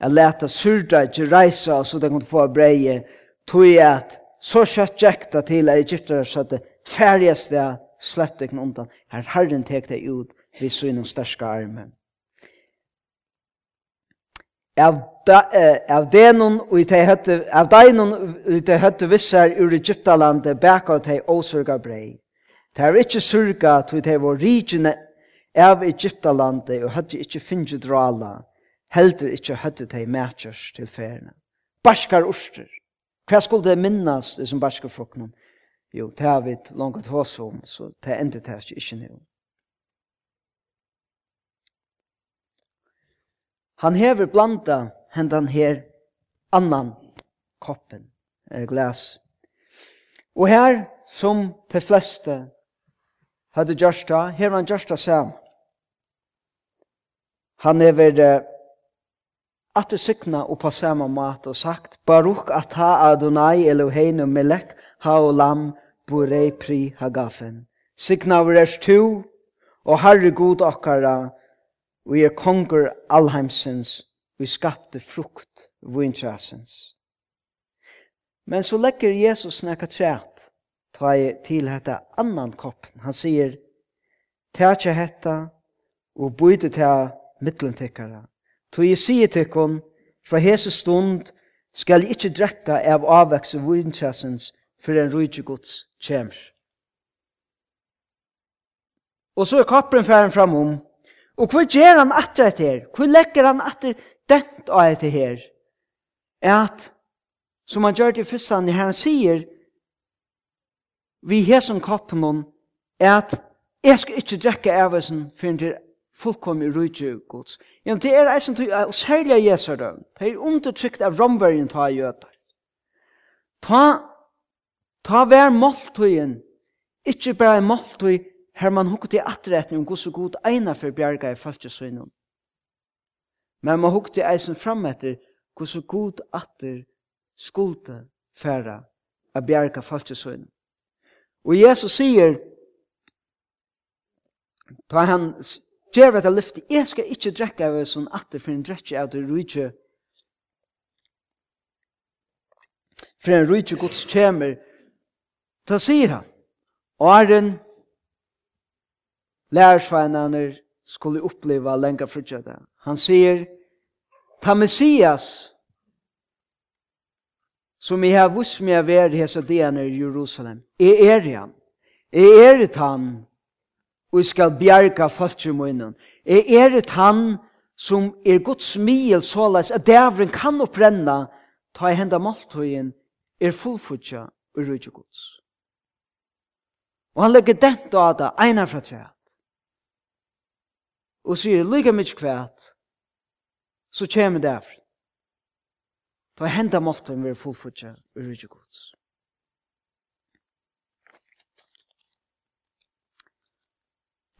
A leta surda ikke reisa, så de kunne få brei tog at så kjøtt tjekta til at Egyptere søtte færgjeste jeg sleppte ikke undan. Her herren tek deg ut vi synum største armen. Av, da, eh, av denon og te høtte, av deinon og te høtte vissar ur Egyptalandet bæka te osurga brei. Det er ikkje surga til te var rigene av Egyptalandet og høtte ikkje finnje drala, heldur ikkje høtte te matchers til ferne. baskar orster. Hva skulle det minnes, det som barske? Jo, det har vi langt hos om, så det ender det ikke ikke nå. Han hever blanda hendan her annan koppen, eh, glas. Og her, som de fleste hadde gjørsta, hever han gjørsta sam. Han hever eh, at det sykna og på samme mat og sagt, Baruch atha Adonai Eloheinu melek haolam borei pri hagafen. Sykna vers tu, og Herre god akkara, vi er konger allheimsens, vi skapte frukt vintrasens. Men så legger Jesus nekka træt, ta i til hetta annan koppen. Han sier, Tætja hetta, og bøyde ta mittlentikkara, Tog jeg sier til kom, fra hese stund skal jeg ikke drekka av avvekse vintressens for en rujtje gods kjemr. Og så er kapperen færen framom, og hva gjør han atter etter her? Hva legger han atter dent av etter her? Er at, som han gjør til fyrstand i han sier, vi hesen kappen er at jeg skal ikke drekke avveksen for en fullkomne rujtje gods. Ja, det er eisen til å særlig av Jesu døm. Det er undertrykt av romverjen ta i jøter. Ta, ta hver måltøyen, ikke bare en måltøy, her man hukte i atretning om gos og god eina for bjerga i falskjøsøgnen. Men man hukte i eisen fram etter gos og god atter skulde færa av bjerga falskjøsøgnen. Og Jesus sier, ta han Gjer at jeg lyfter, jeg skal ikke drekke av sånn atter for en drekke av det rujtje. For en rujtje gods kjemer. Da sier han, Åren, lærersveinene skulle oppleve lenge lenga frutjata. Han sier, ta Messias, som jeg har vust med å være hese dene i Jerusalem, jeg er han, jeg er han, og skal bjerga falskjumunnen. Jeg er et han som er Guds miel såleis at dævren kan opprenna ta i henda måltøyen er fullfutja og rujtje Guds. Og han legger dent av det einar fra tvært. Og sier lyga mykje kvært så kjem dævren. Ta i henda måltøyen er fullfutja og rujtje Guds.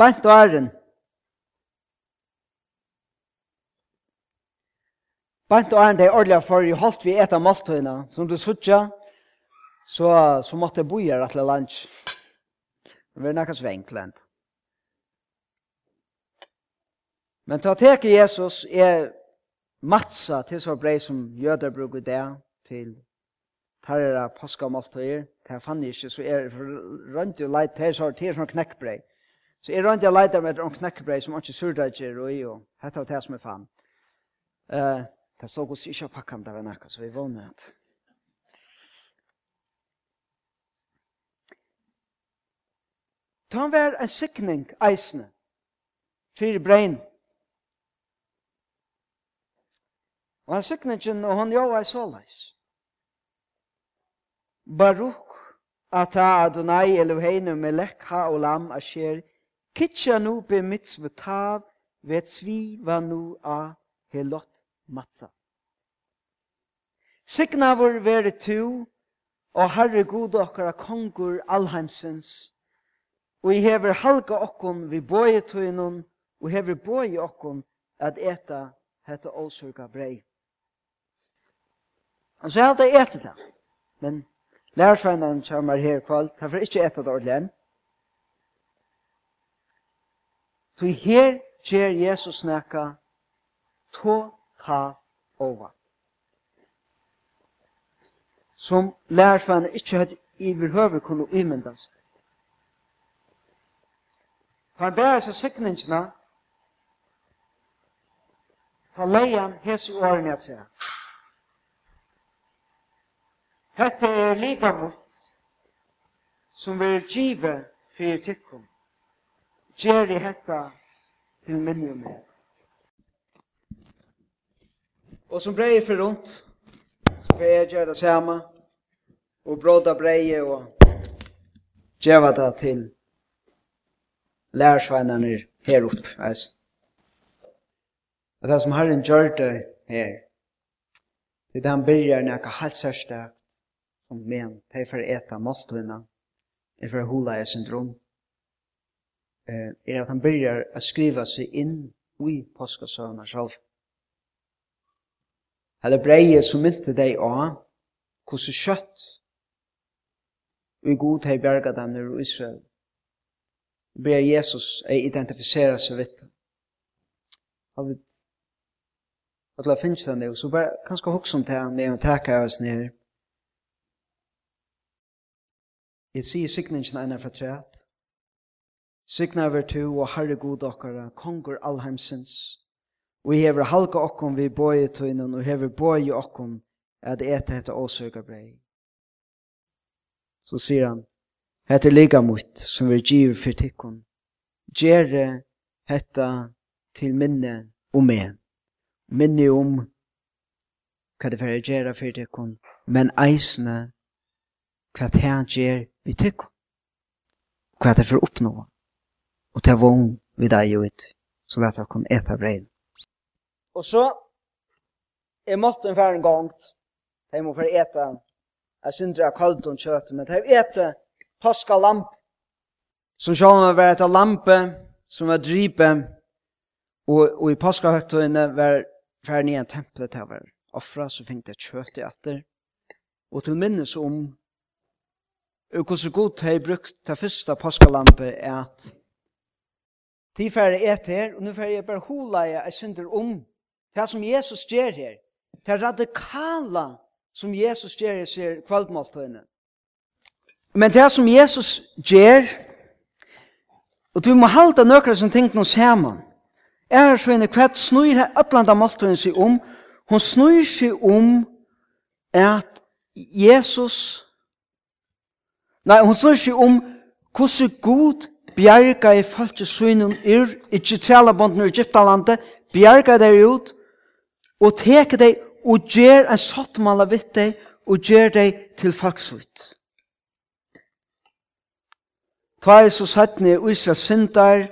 Bant og æren. Bant og æren det er ordelig for i holdt vi et av måltøyene. Som du sutja, så, så måtte jeg bojer her det lunch. Det var nekka svengklent. Men ta teke Jesus er matsa til så brei som jøder bruker det til tarra påskamåltøyer. Det er fann ikke, så er rundt og leit til så er sånn knekkbrei. Så jeg rønte jeg leiter med en knekkebrei som ikke surdager og i, og hette av det som er fan. Uh, det så hos ikke pakkene der var nekka, så vi vågner at. Ta han vær en sikning eisne, fyrir brein. Og han sikningen, og han jo er såleis. Baruch ata Adonai Eloheinu melech ha olam asher Kitcha nu be mitzvetav, vet svi va nu a helot matza. Signavur veri tu, og herre god okkara kongur alheimsens, og i hever halga okkon vi boi tuinun, og hever boi okkon at eta hetta åsurga brei. Han så hadde etet det, men lærersveinaren kommer her kvall, han får ikke eta det ordentlig enn, Så her ger Jesus nekka to ta ova. Som lærersvane ikkje hadde iverhøver kunne umynda seg. Han ber seg sikningene Ta leian hese årene at tre. Hette er lika mot som vil give fyrir tikkum gjør Gjeri hetta til minne med. Og som brei for rundt, så får jeg gjøre det samme, og bråda brei og gjøre det til lærersveinerne her opp. Og det som Herren gjør det her, det er det han byrjar nekka halsørste, som men, det er for å eta måltvinna, for å hula i syndrom, eh, er at han byrjar at skriva seg inn i påskasøvna sjálf. Helle breie som mynte deg av hvordan kjøtt vi god hei bjerga dem i Israel. Ber Jesus ei identifisera seg vitt. Han vet at la finnes den det, og så bare kanskje hoksa om det her med å teka av oss nere. Jeg sier sikningen ene fra treet. Signa ver tu og Herre god okkara, kongur allheimsins. Vi hever halka okkom vi boi tøynun og hever boi okkom at eta hetta åsøka brei. Så sier han, hetta liga mot som vi giver for tikkun. Gjere hetta til minne om meg. Minne om hva det fyrir gjere for tikkun, men eisne hva det her gjer vi tikkun. Hva det fer oppnåa og til vogn vi deg jo ut, så lett jeg kunne ete brein. Og så, jeg for en gang, gongt, jeg må for ete, jeg synes jeg kallt om kjøttet, men jeg ete paska lamp, som sjål meg var etter lampe, som var drype, og, og i paska høgtøyene var færre en tempel til å være offra, så fikk jeg kjøttet etter, og til minnes om Og hvordan god har brukt det første paskalampe er at Ti færre et her, og nu færre jeg bare hula jeg jeg synder om. Det som Jesus gjør her, det radikala som Jesus gjør her, sier kvaldmåltøyene. Men det som Jesus gjør, og du må halda nøkra som ting noe sammen, er sveine kvett snur her atlanda måltøyene seg om, hun snur seg om at Jesus, nei, hun snur seg om hvordan Gud bjerga i falske svinen yr, ikkje tjela bonden i Egyptalandet, bjerga deg ut, og teke deg og gjer en sottmala vitt deg, og gjer deg til faksvitt. Tva er så sattne Israel syndar,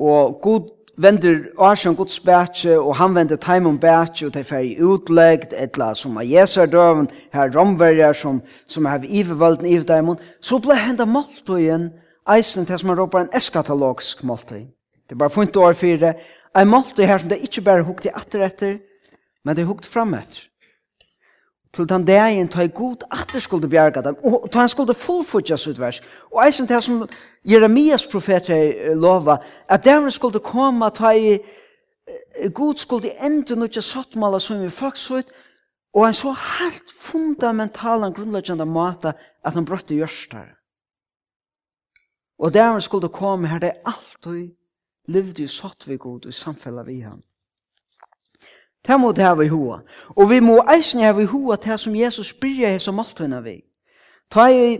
og god vender Arsjan Guds bætje, og han vender Taimon bætje, og det er ferdig utleggt, etla som er Jesardøven, her romverjar som, som er ivervalden iverdeimon, så ble henda målt igjen, og eisen til som man råper en eskatologisk måltid. Det er bare funnet år fire, en måltid her som det ikke bare hukt i atter etter, men det er hukt frem etter. Til den dagen tar jeg god atter skulle bjerga dem, og tar han skulle fullfutja sitt vers. Og eisen til som Jeremias profeter lova, at der skulle komme, ta i god skulle enda nødja sattmala som vi faktisk ut, og en så helt fundamental og grunnleggende måte at han brøtte gjørstar. Og der han skulle komme her, det er alt alltid levde i satt vi god i samfellet vi han. Det må det her vi hoa. Og vi må eisen her vi hoa til som Jesus bryr jeg som alt henne vi. Ta i,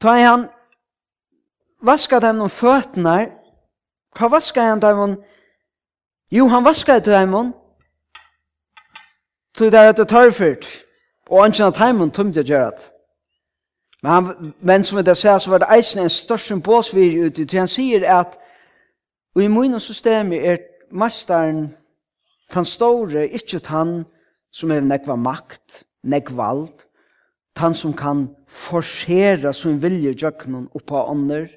ta i han vaska dem om føttene, hva vaska han dem om, jo han vaska dem om, så det er et tørfyrt, og han anken at tomt jeg gjør det. Men, han, men som vi sier, så var det eisen en størst symbolsvir ute, til han sier at og i mine systemet er mesteren tan store, ikke han som er nekva makt, nekva vald, han som kan forsere sin vilje jøknen oppa ånder,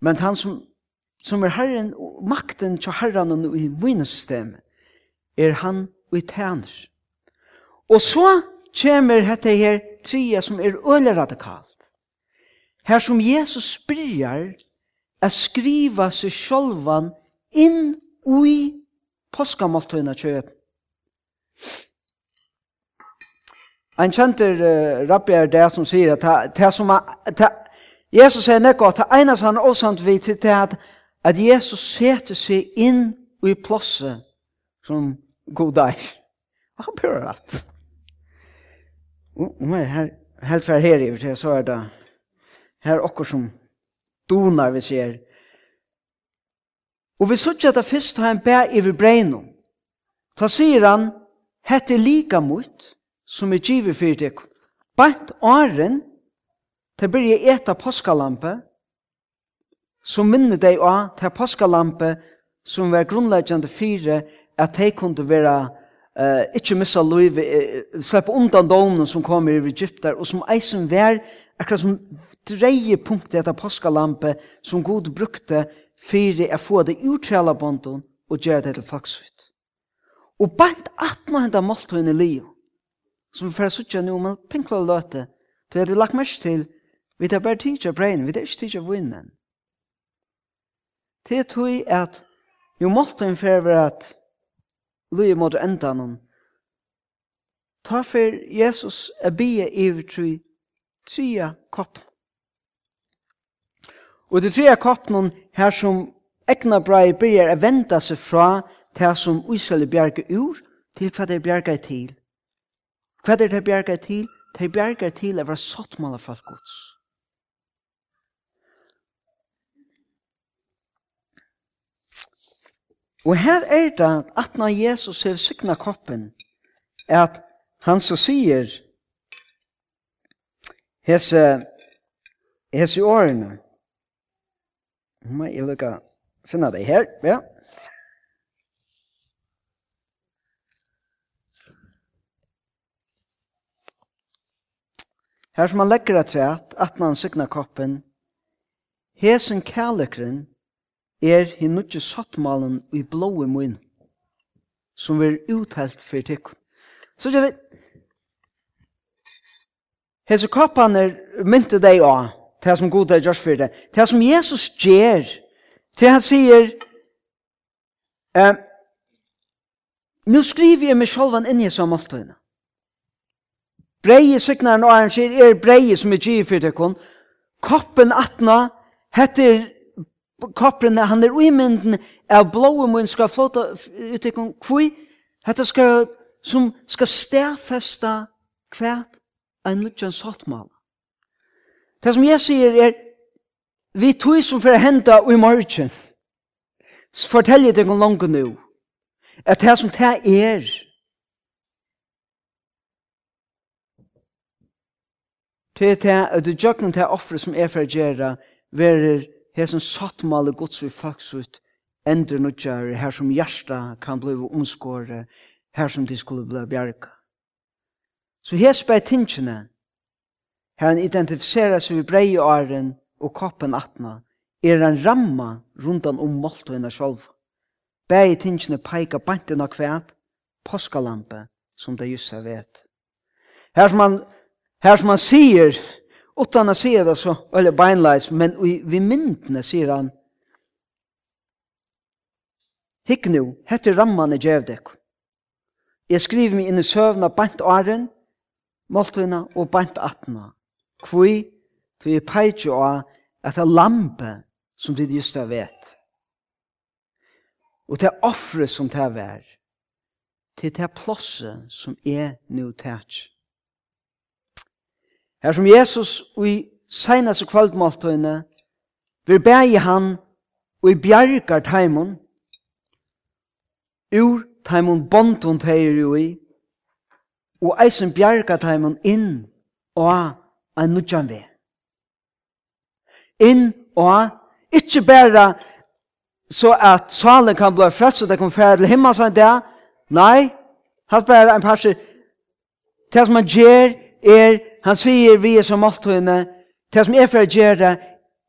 men han som, som er herren, makten til herren i mine systemet, er han og i tjener. Og så kommer dette her tria som er øyla radikalt. Her som Jesus spyrjar er skriva seg sjolvan inn ui påskamaltøyna kjøyet. Ein kjenter uh, rabbi er det som sier at det som ta, Jesus sier nekko at det eines han også vi til det at, at Jesus setter seg inn i plosset som god dag. Han bør rett. Om jeg her, helt fra her i så er det her okkur som donar vi ser. Og vi sutja det fyrst en bæ i vi breinum. Ta sier han, hette er lika mot som er givet fyrir deg. Bant åren, til byrja eta påskalampe, som minner deg av til påskalampe som var grunnleggjande fyrir at de kunne være Uh, ikke missa liv, uh, slippe undan domen som kommer i Egypter, og som eisen vær, akkurat som dreie punktet etter påskalampe som god brukte for å få det utrela bonden og gjøre det til faksut. Og bant 18 henda måltøyne lio, som vi fyrir suttje nu, men pinkla løte, til at vi lagt mest til, vi tar bare tidsa brein, vi tar ikke tidsa vinnen. Det er tog at jo måltøyne fyrir at lui mot endan hon. Ta for Jesus a bia tru tria kopp. Og det tria kopp hon her som ekna brai byrjar a venda seg fra det som Israel bjerga ur til hva det bjerga til. Hva det bjerga til? Det bjerga til er var sottmala folk gods. Og her er det at når Jesus har sykna koppen, at han så sier hese, hese årene, Nå må jeg lukke finne det her, ja. Her som han legger det til at, at man sikna koppen, hesen kærlekren, er hin nutje sattmalen i blåe munn, som ver uthelt for tikkun. Så gjør det, hese kappan er mynte deg av, det som god er gjørs for det, det som Jesus gjør, til han sier, eh, nå skriver jeg meg selv inn i som måltøyene. Breie signaren og han sier, er breie som er gjør for tikkun, koppen atna, heter kopperen, han er uimynden av blåa mun skal flåta uttikken kvui, hetta skal, som skal stærfesta kvært en lukkjan sottmal. Det som jeg sier er, vi tog som for henda og i morgen, forteller jeg deg om langt nå, at det som det er, til det at du gjør noe til offre som er for å gjøre, verer hesen sattmale gods vi faks ut, endre nudjar, her som hjärsta kan bli omskåre, her som de skulle bli bjerga. Så her bei tingene, her han identifiserer seg vi brei og æren og koppen atna, er en ramma rundan om molto henne sjolv. Bei tingene peika bantin av kvæt, påskalampe, som det jussa vet. Her som han, her som han sier, Utan att säga det så, eller beinleis, men vi myndene sier han, Hikk nu, hette ramman i djevdek. Jeg skriver meg inn i søvna bant åren, måltøyna og bant atna. Kvui, tu jeg peitjo av at det lampe som det just er vet. Og det offre som det er vær. Det er plosset som er nu tætj. Her som Jesus i seinaste kvaldmåltøyne vil bæge han og i bjergar taimon ur taimon bondon teir jo i og eisen bjergar taimon inn og en nudjan vei. Inn og ikkje bæra så at salen kan bli frelst og det kan fære til himmel sånn det. Nei, hatt bæra en parser. Det som man gjør er Han sier vi er som måltøyene, det som er for å gjøre,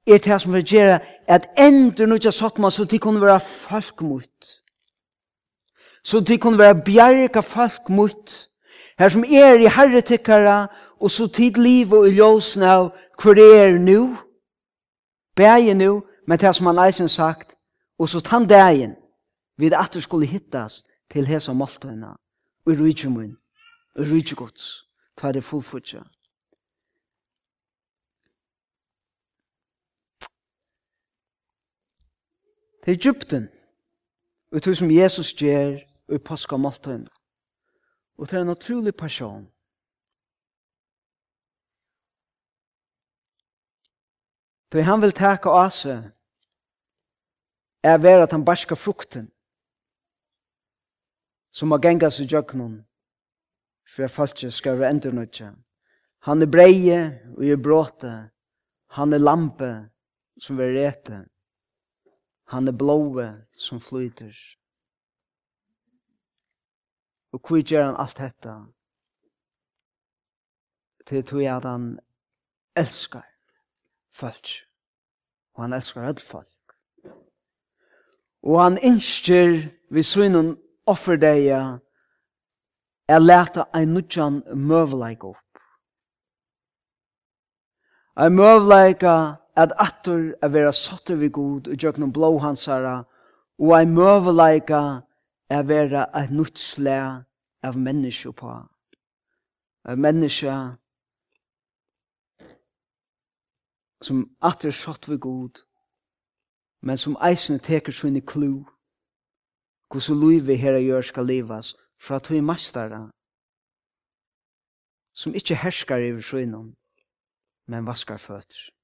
er det som for å gjøre, at enda satt sottma, så de kunne være folk mot. Så de kunne være bjerga folk mot. Her som er i herretikkere, og så tid liv og i av hvor det er nu, bæge nu, men det som han eisen sagt, og så tann dagen, vid at du skulle hittast til hesa måltøyene, og i rujtjumun, og i rujtjugods, ta det fullfutja. til Egypten. Og det som Jesus gjør i påska måltøyen. Og til er en naturlig person. For han vil teka av seg er vera at han barska frukten som har gengas i djøknon for at folk skal være endurnøtja. Han er breie og er bråte. Han er lampe som vil rete. Han er blåe som flyter. Og hvor gjør han alt dette? Til tog jeg at han elskar folk. Og han elskar alle folk. Og han innskjer vi synen offer deg er leta ein nutjan møvleik opp. Ein møvleika at atur er vera sotter vi god og gjøknum blå hansara, og ei møveleika er vera ein nutsle av menneske på. Av menneske som atur sott vi god, men som eisne teker sinne klu, hvordan livet her gjør skal livas, fra tog mastara, som ikkje herskar i synen, men vaskar føtter.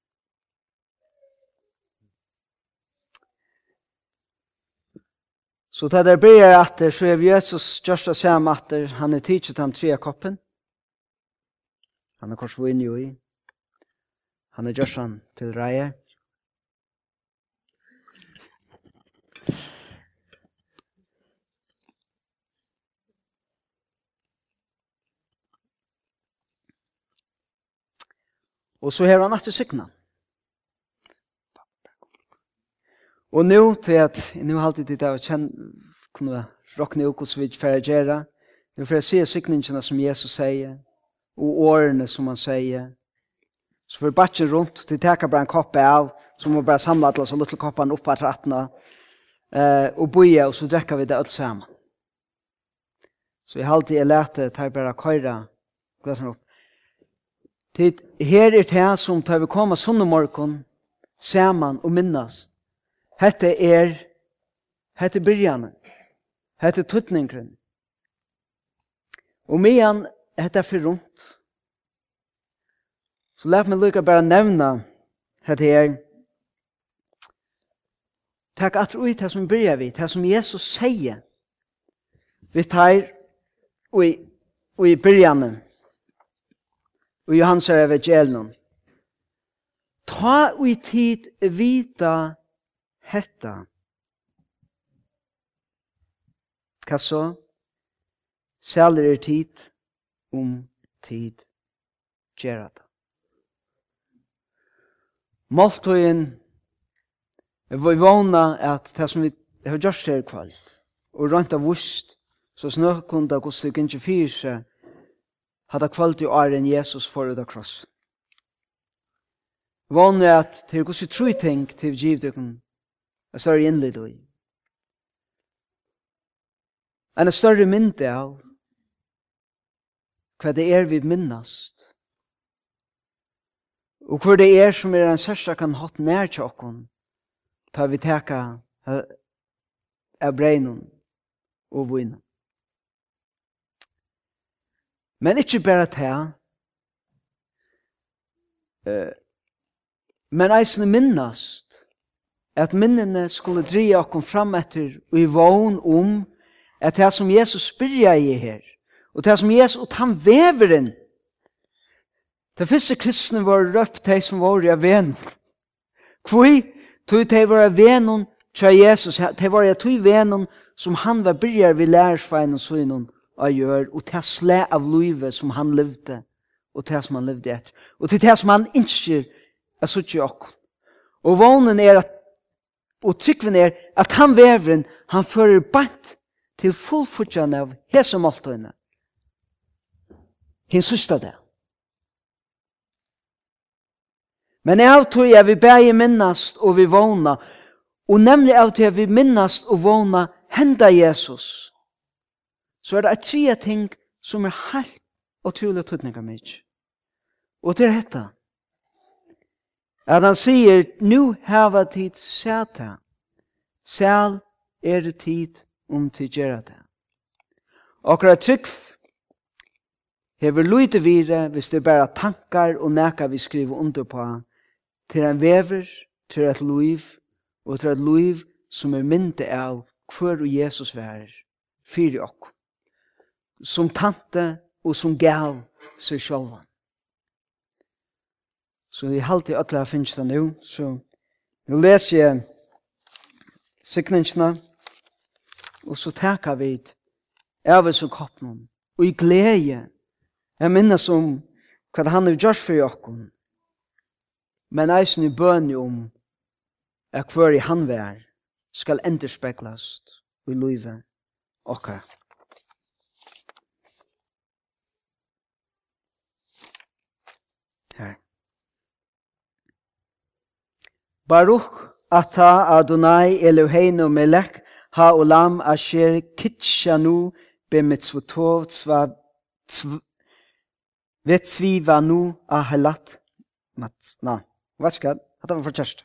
Så det der blir atter, så er Jesus gjørst største sammen atter, han er tidset ham tre koppen. Han er kors vinn jo i. Han er gjørst han til reie. Og så har han atter signan. Og nå, til at nå har alltid det der å kjenne, kunne råkne ut hos vi for å gjøre, nå får jeg se sikningene som Jesus sier, og årene som han sier, så får jeg bare rundt, til jeg bare en koppe av, så må bare samle alle så lille koppene opp av trattene, eh, og boje, og så drekker vi det alt sammen. Så jeg har alltid jeg det, tar bare køyre, glasen opp. Tid, her er det som tar vi komme sånne morgen, sammen og minnast, Hette er, hette byrjanen, hette tuttningren. Og medan hette er fyrir rundt, så lær meg lukka bare nevna hette er, takk at ui det som byrja vi, det som Jesus sier, vi tar ui, ui byrjanen, ui Johans evangelium, ta ui tid vita hetta. Hva så? Sæler er tid om tid gjerra det. Måltøyen vi vana at det som vi har gjort her kvalt og rønt av vust så snøkunda gos det gynnsje fyrir seg hadde kvalt i åren Jesus forut av krossen. Vana at det er gos vi tru ting til vi givet en større innlid i. En større mynd av hva det er vi minnast. Og hva det er som er en sørste kan hatt nær til okkon, ta vi teka av breinen og vinun. Men ikkje berre ta, men eisne minnast, at minnene skulle dreie okkom fram etter og i vogn om at det som Jesus spyrja i her, og det som Jesus, og han veveren, det første kristne var røpt de som var i ven. Kvoi, tog de var avenen tja Jesus, de var i tog avenen som han var byrjar vi lærersveinen og søgnen av gjør, og til slæ av livet som han levde, og til som han levde etter, og det som han innskjer, er suttje okkom. Og vånen er at og tryggven er at han veveren, han fører bant til fullfutjan av hese altøyne. Hins systa det. Men av tog er vi bæg minnast og vi vågna, og nemlig av tog er vi minnast og vågna henda Jesus, så er det tre ting som er helt og tydelig tydninga mig. Og det er dette at han sier, nu hava tid sæta, sæl er tid om til gjerra det. Okra trygg hever lúte vire, hvis det bare tankar og neka vi skriver under på, til en vever, til et liv, og til et liv som er mynde av hver og Jesus værer, fyrir okk, som tante og som gav seg sjálvan. Så vi halte i ötla finnst det nu. Så nu leser jeg sikningene, og så teka vi av oss og koppen. Og i glede, jeg minnes om hva han har gjort for jokken. Men eisen i bøn om at hver i han vær skal enderspeklast i livet okkar. Baruch ata Adonai Eloheinu melech ha olam asher kitshanu bemitzvotov tzva vetzvi vanu ahalat matna. Varsågod, att det var för kärst.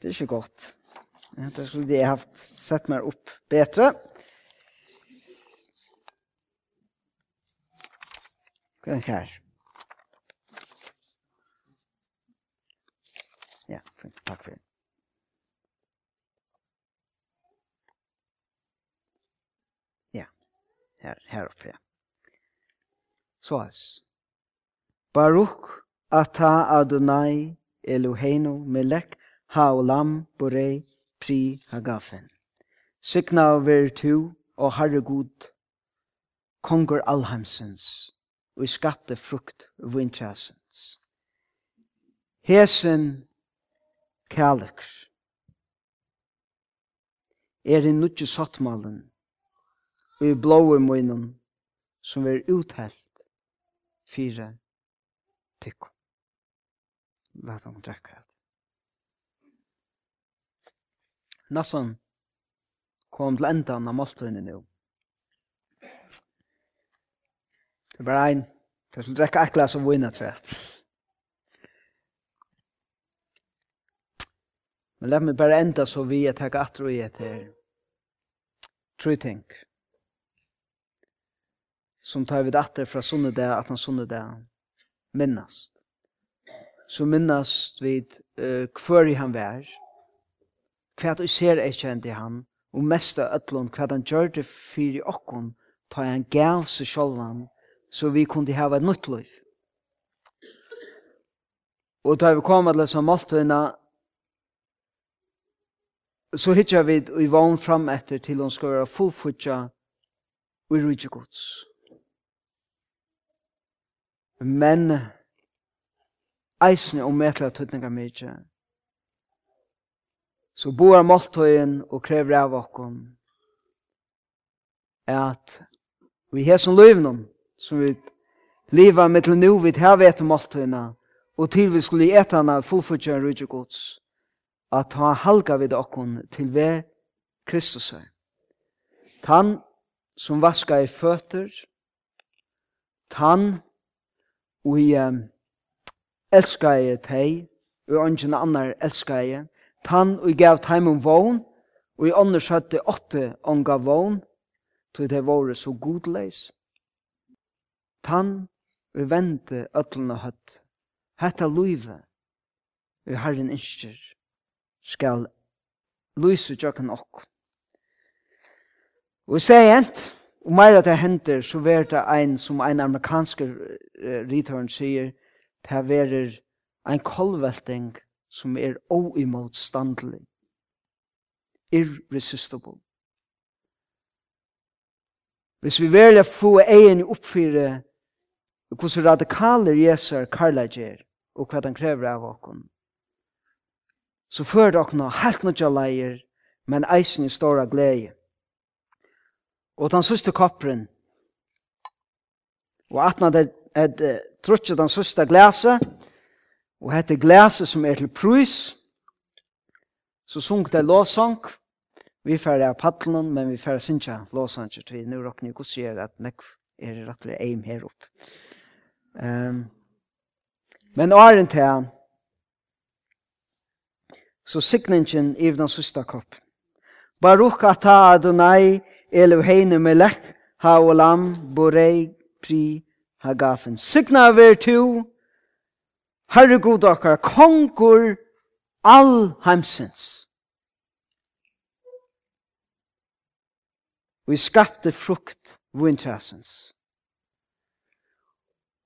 Det är så gott. Det skulle det haft sett mer upp bättre. Kan här. for, takk for. Ja, her, her oppe, ja. Så hans. Baruch ata Adonai Eloheinu melek haolam borei pri hagafen. Signa ver tu og Herre god, konger Alhamsens, og skapte frukt vintrasens. Hesen kærleks. Er i nudje sattmalen, og i blåe munnen, som er uthelt fire tykko. La dem drekka et. Nassan kom til endan av maltøyne nu. Det er bare ein, det er til å drekka et glas av vinatræt. Men let mig bare enda så vi at jeg i og etter tre ting. Som tar vi atter fra sånne det, at han sånne det minnast. Så minnast vi uh, hver han vær, hva du ser er kjent i han, og mest av ødlån hva han gjør det for i okken, ta han gav seg sjølvan, så vi kunne hava et nytt liv. Og da vi kommer til disse måltøyene, Så hittar vi i vogn fram etter til hon skal være fullfutja og i rydde gods. Men eisne og metla tøtninga mykje. Så boar måltøyen og krever av okkon at vi har som løyvnum som vi liva mittel nu vi tar vi vet måltøyna og til vi skulle etana fullfutja og rydde gods at ta halga vid okkon til ve Kristus. Tan som vaska i føtter, tan og i um, elska i tei, og ongen annar elska i, tan og i gav taimum vogn, og i ånder søtte åtte onga vogn, tog det vore så godleis. Tan og i vente ötluna høtt, hetta luive, og herren innskjer, skal lyse tjøkken okk. Og så hent, og meira det henter, så ver det ein, som ein amerikansk return sier, det er ein kolvelting som er oimotstandelig. Irresistible. Hvis vi velja få egen oppfyre hvordan radikaler Jesu er karlager og hva han krever av oss, så fører dere helt nødja leier, men eisen i store glede. Og den siste kopperen, og atna det er trutje den siste glese, og hette glese som er til prus, så sunk det låsang, vi færre av paddelen, men vi fer sinja låsang, så vi nu råkne god sier at nek er rettelig eim her opp. Um, men åren til han, så signingen i den sista kopp. Baruch ata Adonai Eloheinu melech haolam borei pri hagafen. Signa ver tu, Herre god okkar, kongur all heimsins. Vi skapte frukt vintrasens.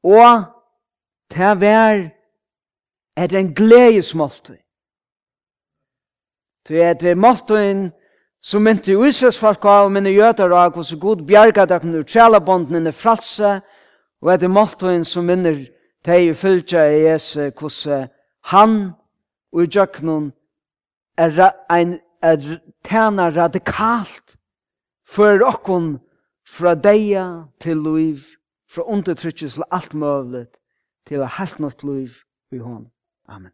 Og det vær er en gledesmåltid Det er det måttet som mynte Israels folk av og mynte jøder av hos god bjerga der kunne utrela bonden i fralse og er det måttet som mynte teg i fylgja i Jesu hos han og i djøknun er ein er tæna radikalt for okkon fra deia til liv fra undertrykkes til alt møvlet til a helt nått liv i hon. Amen.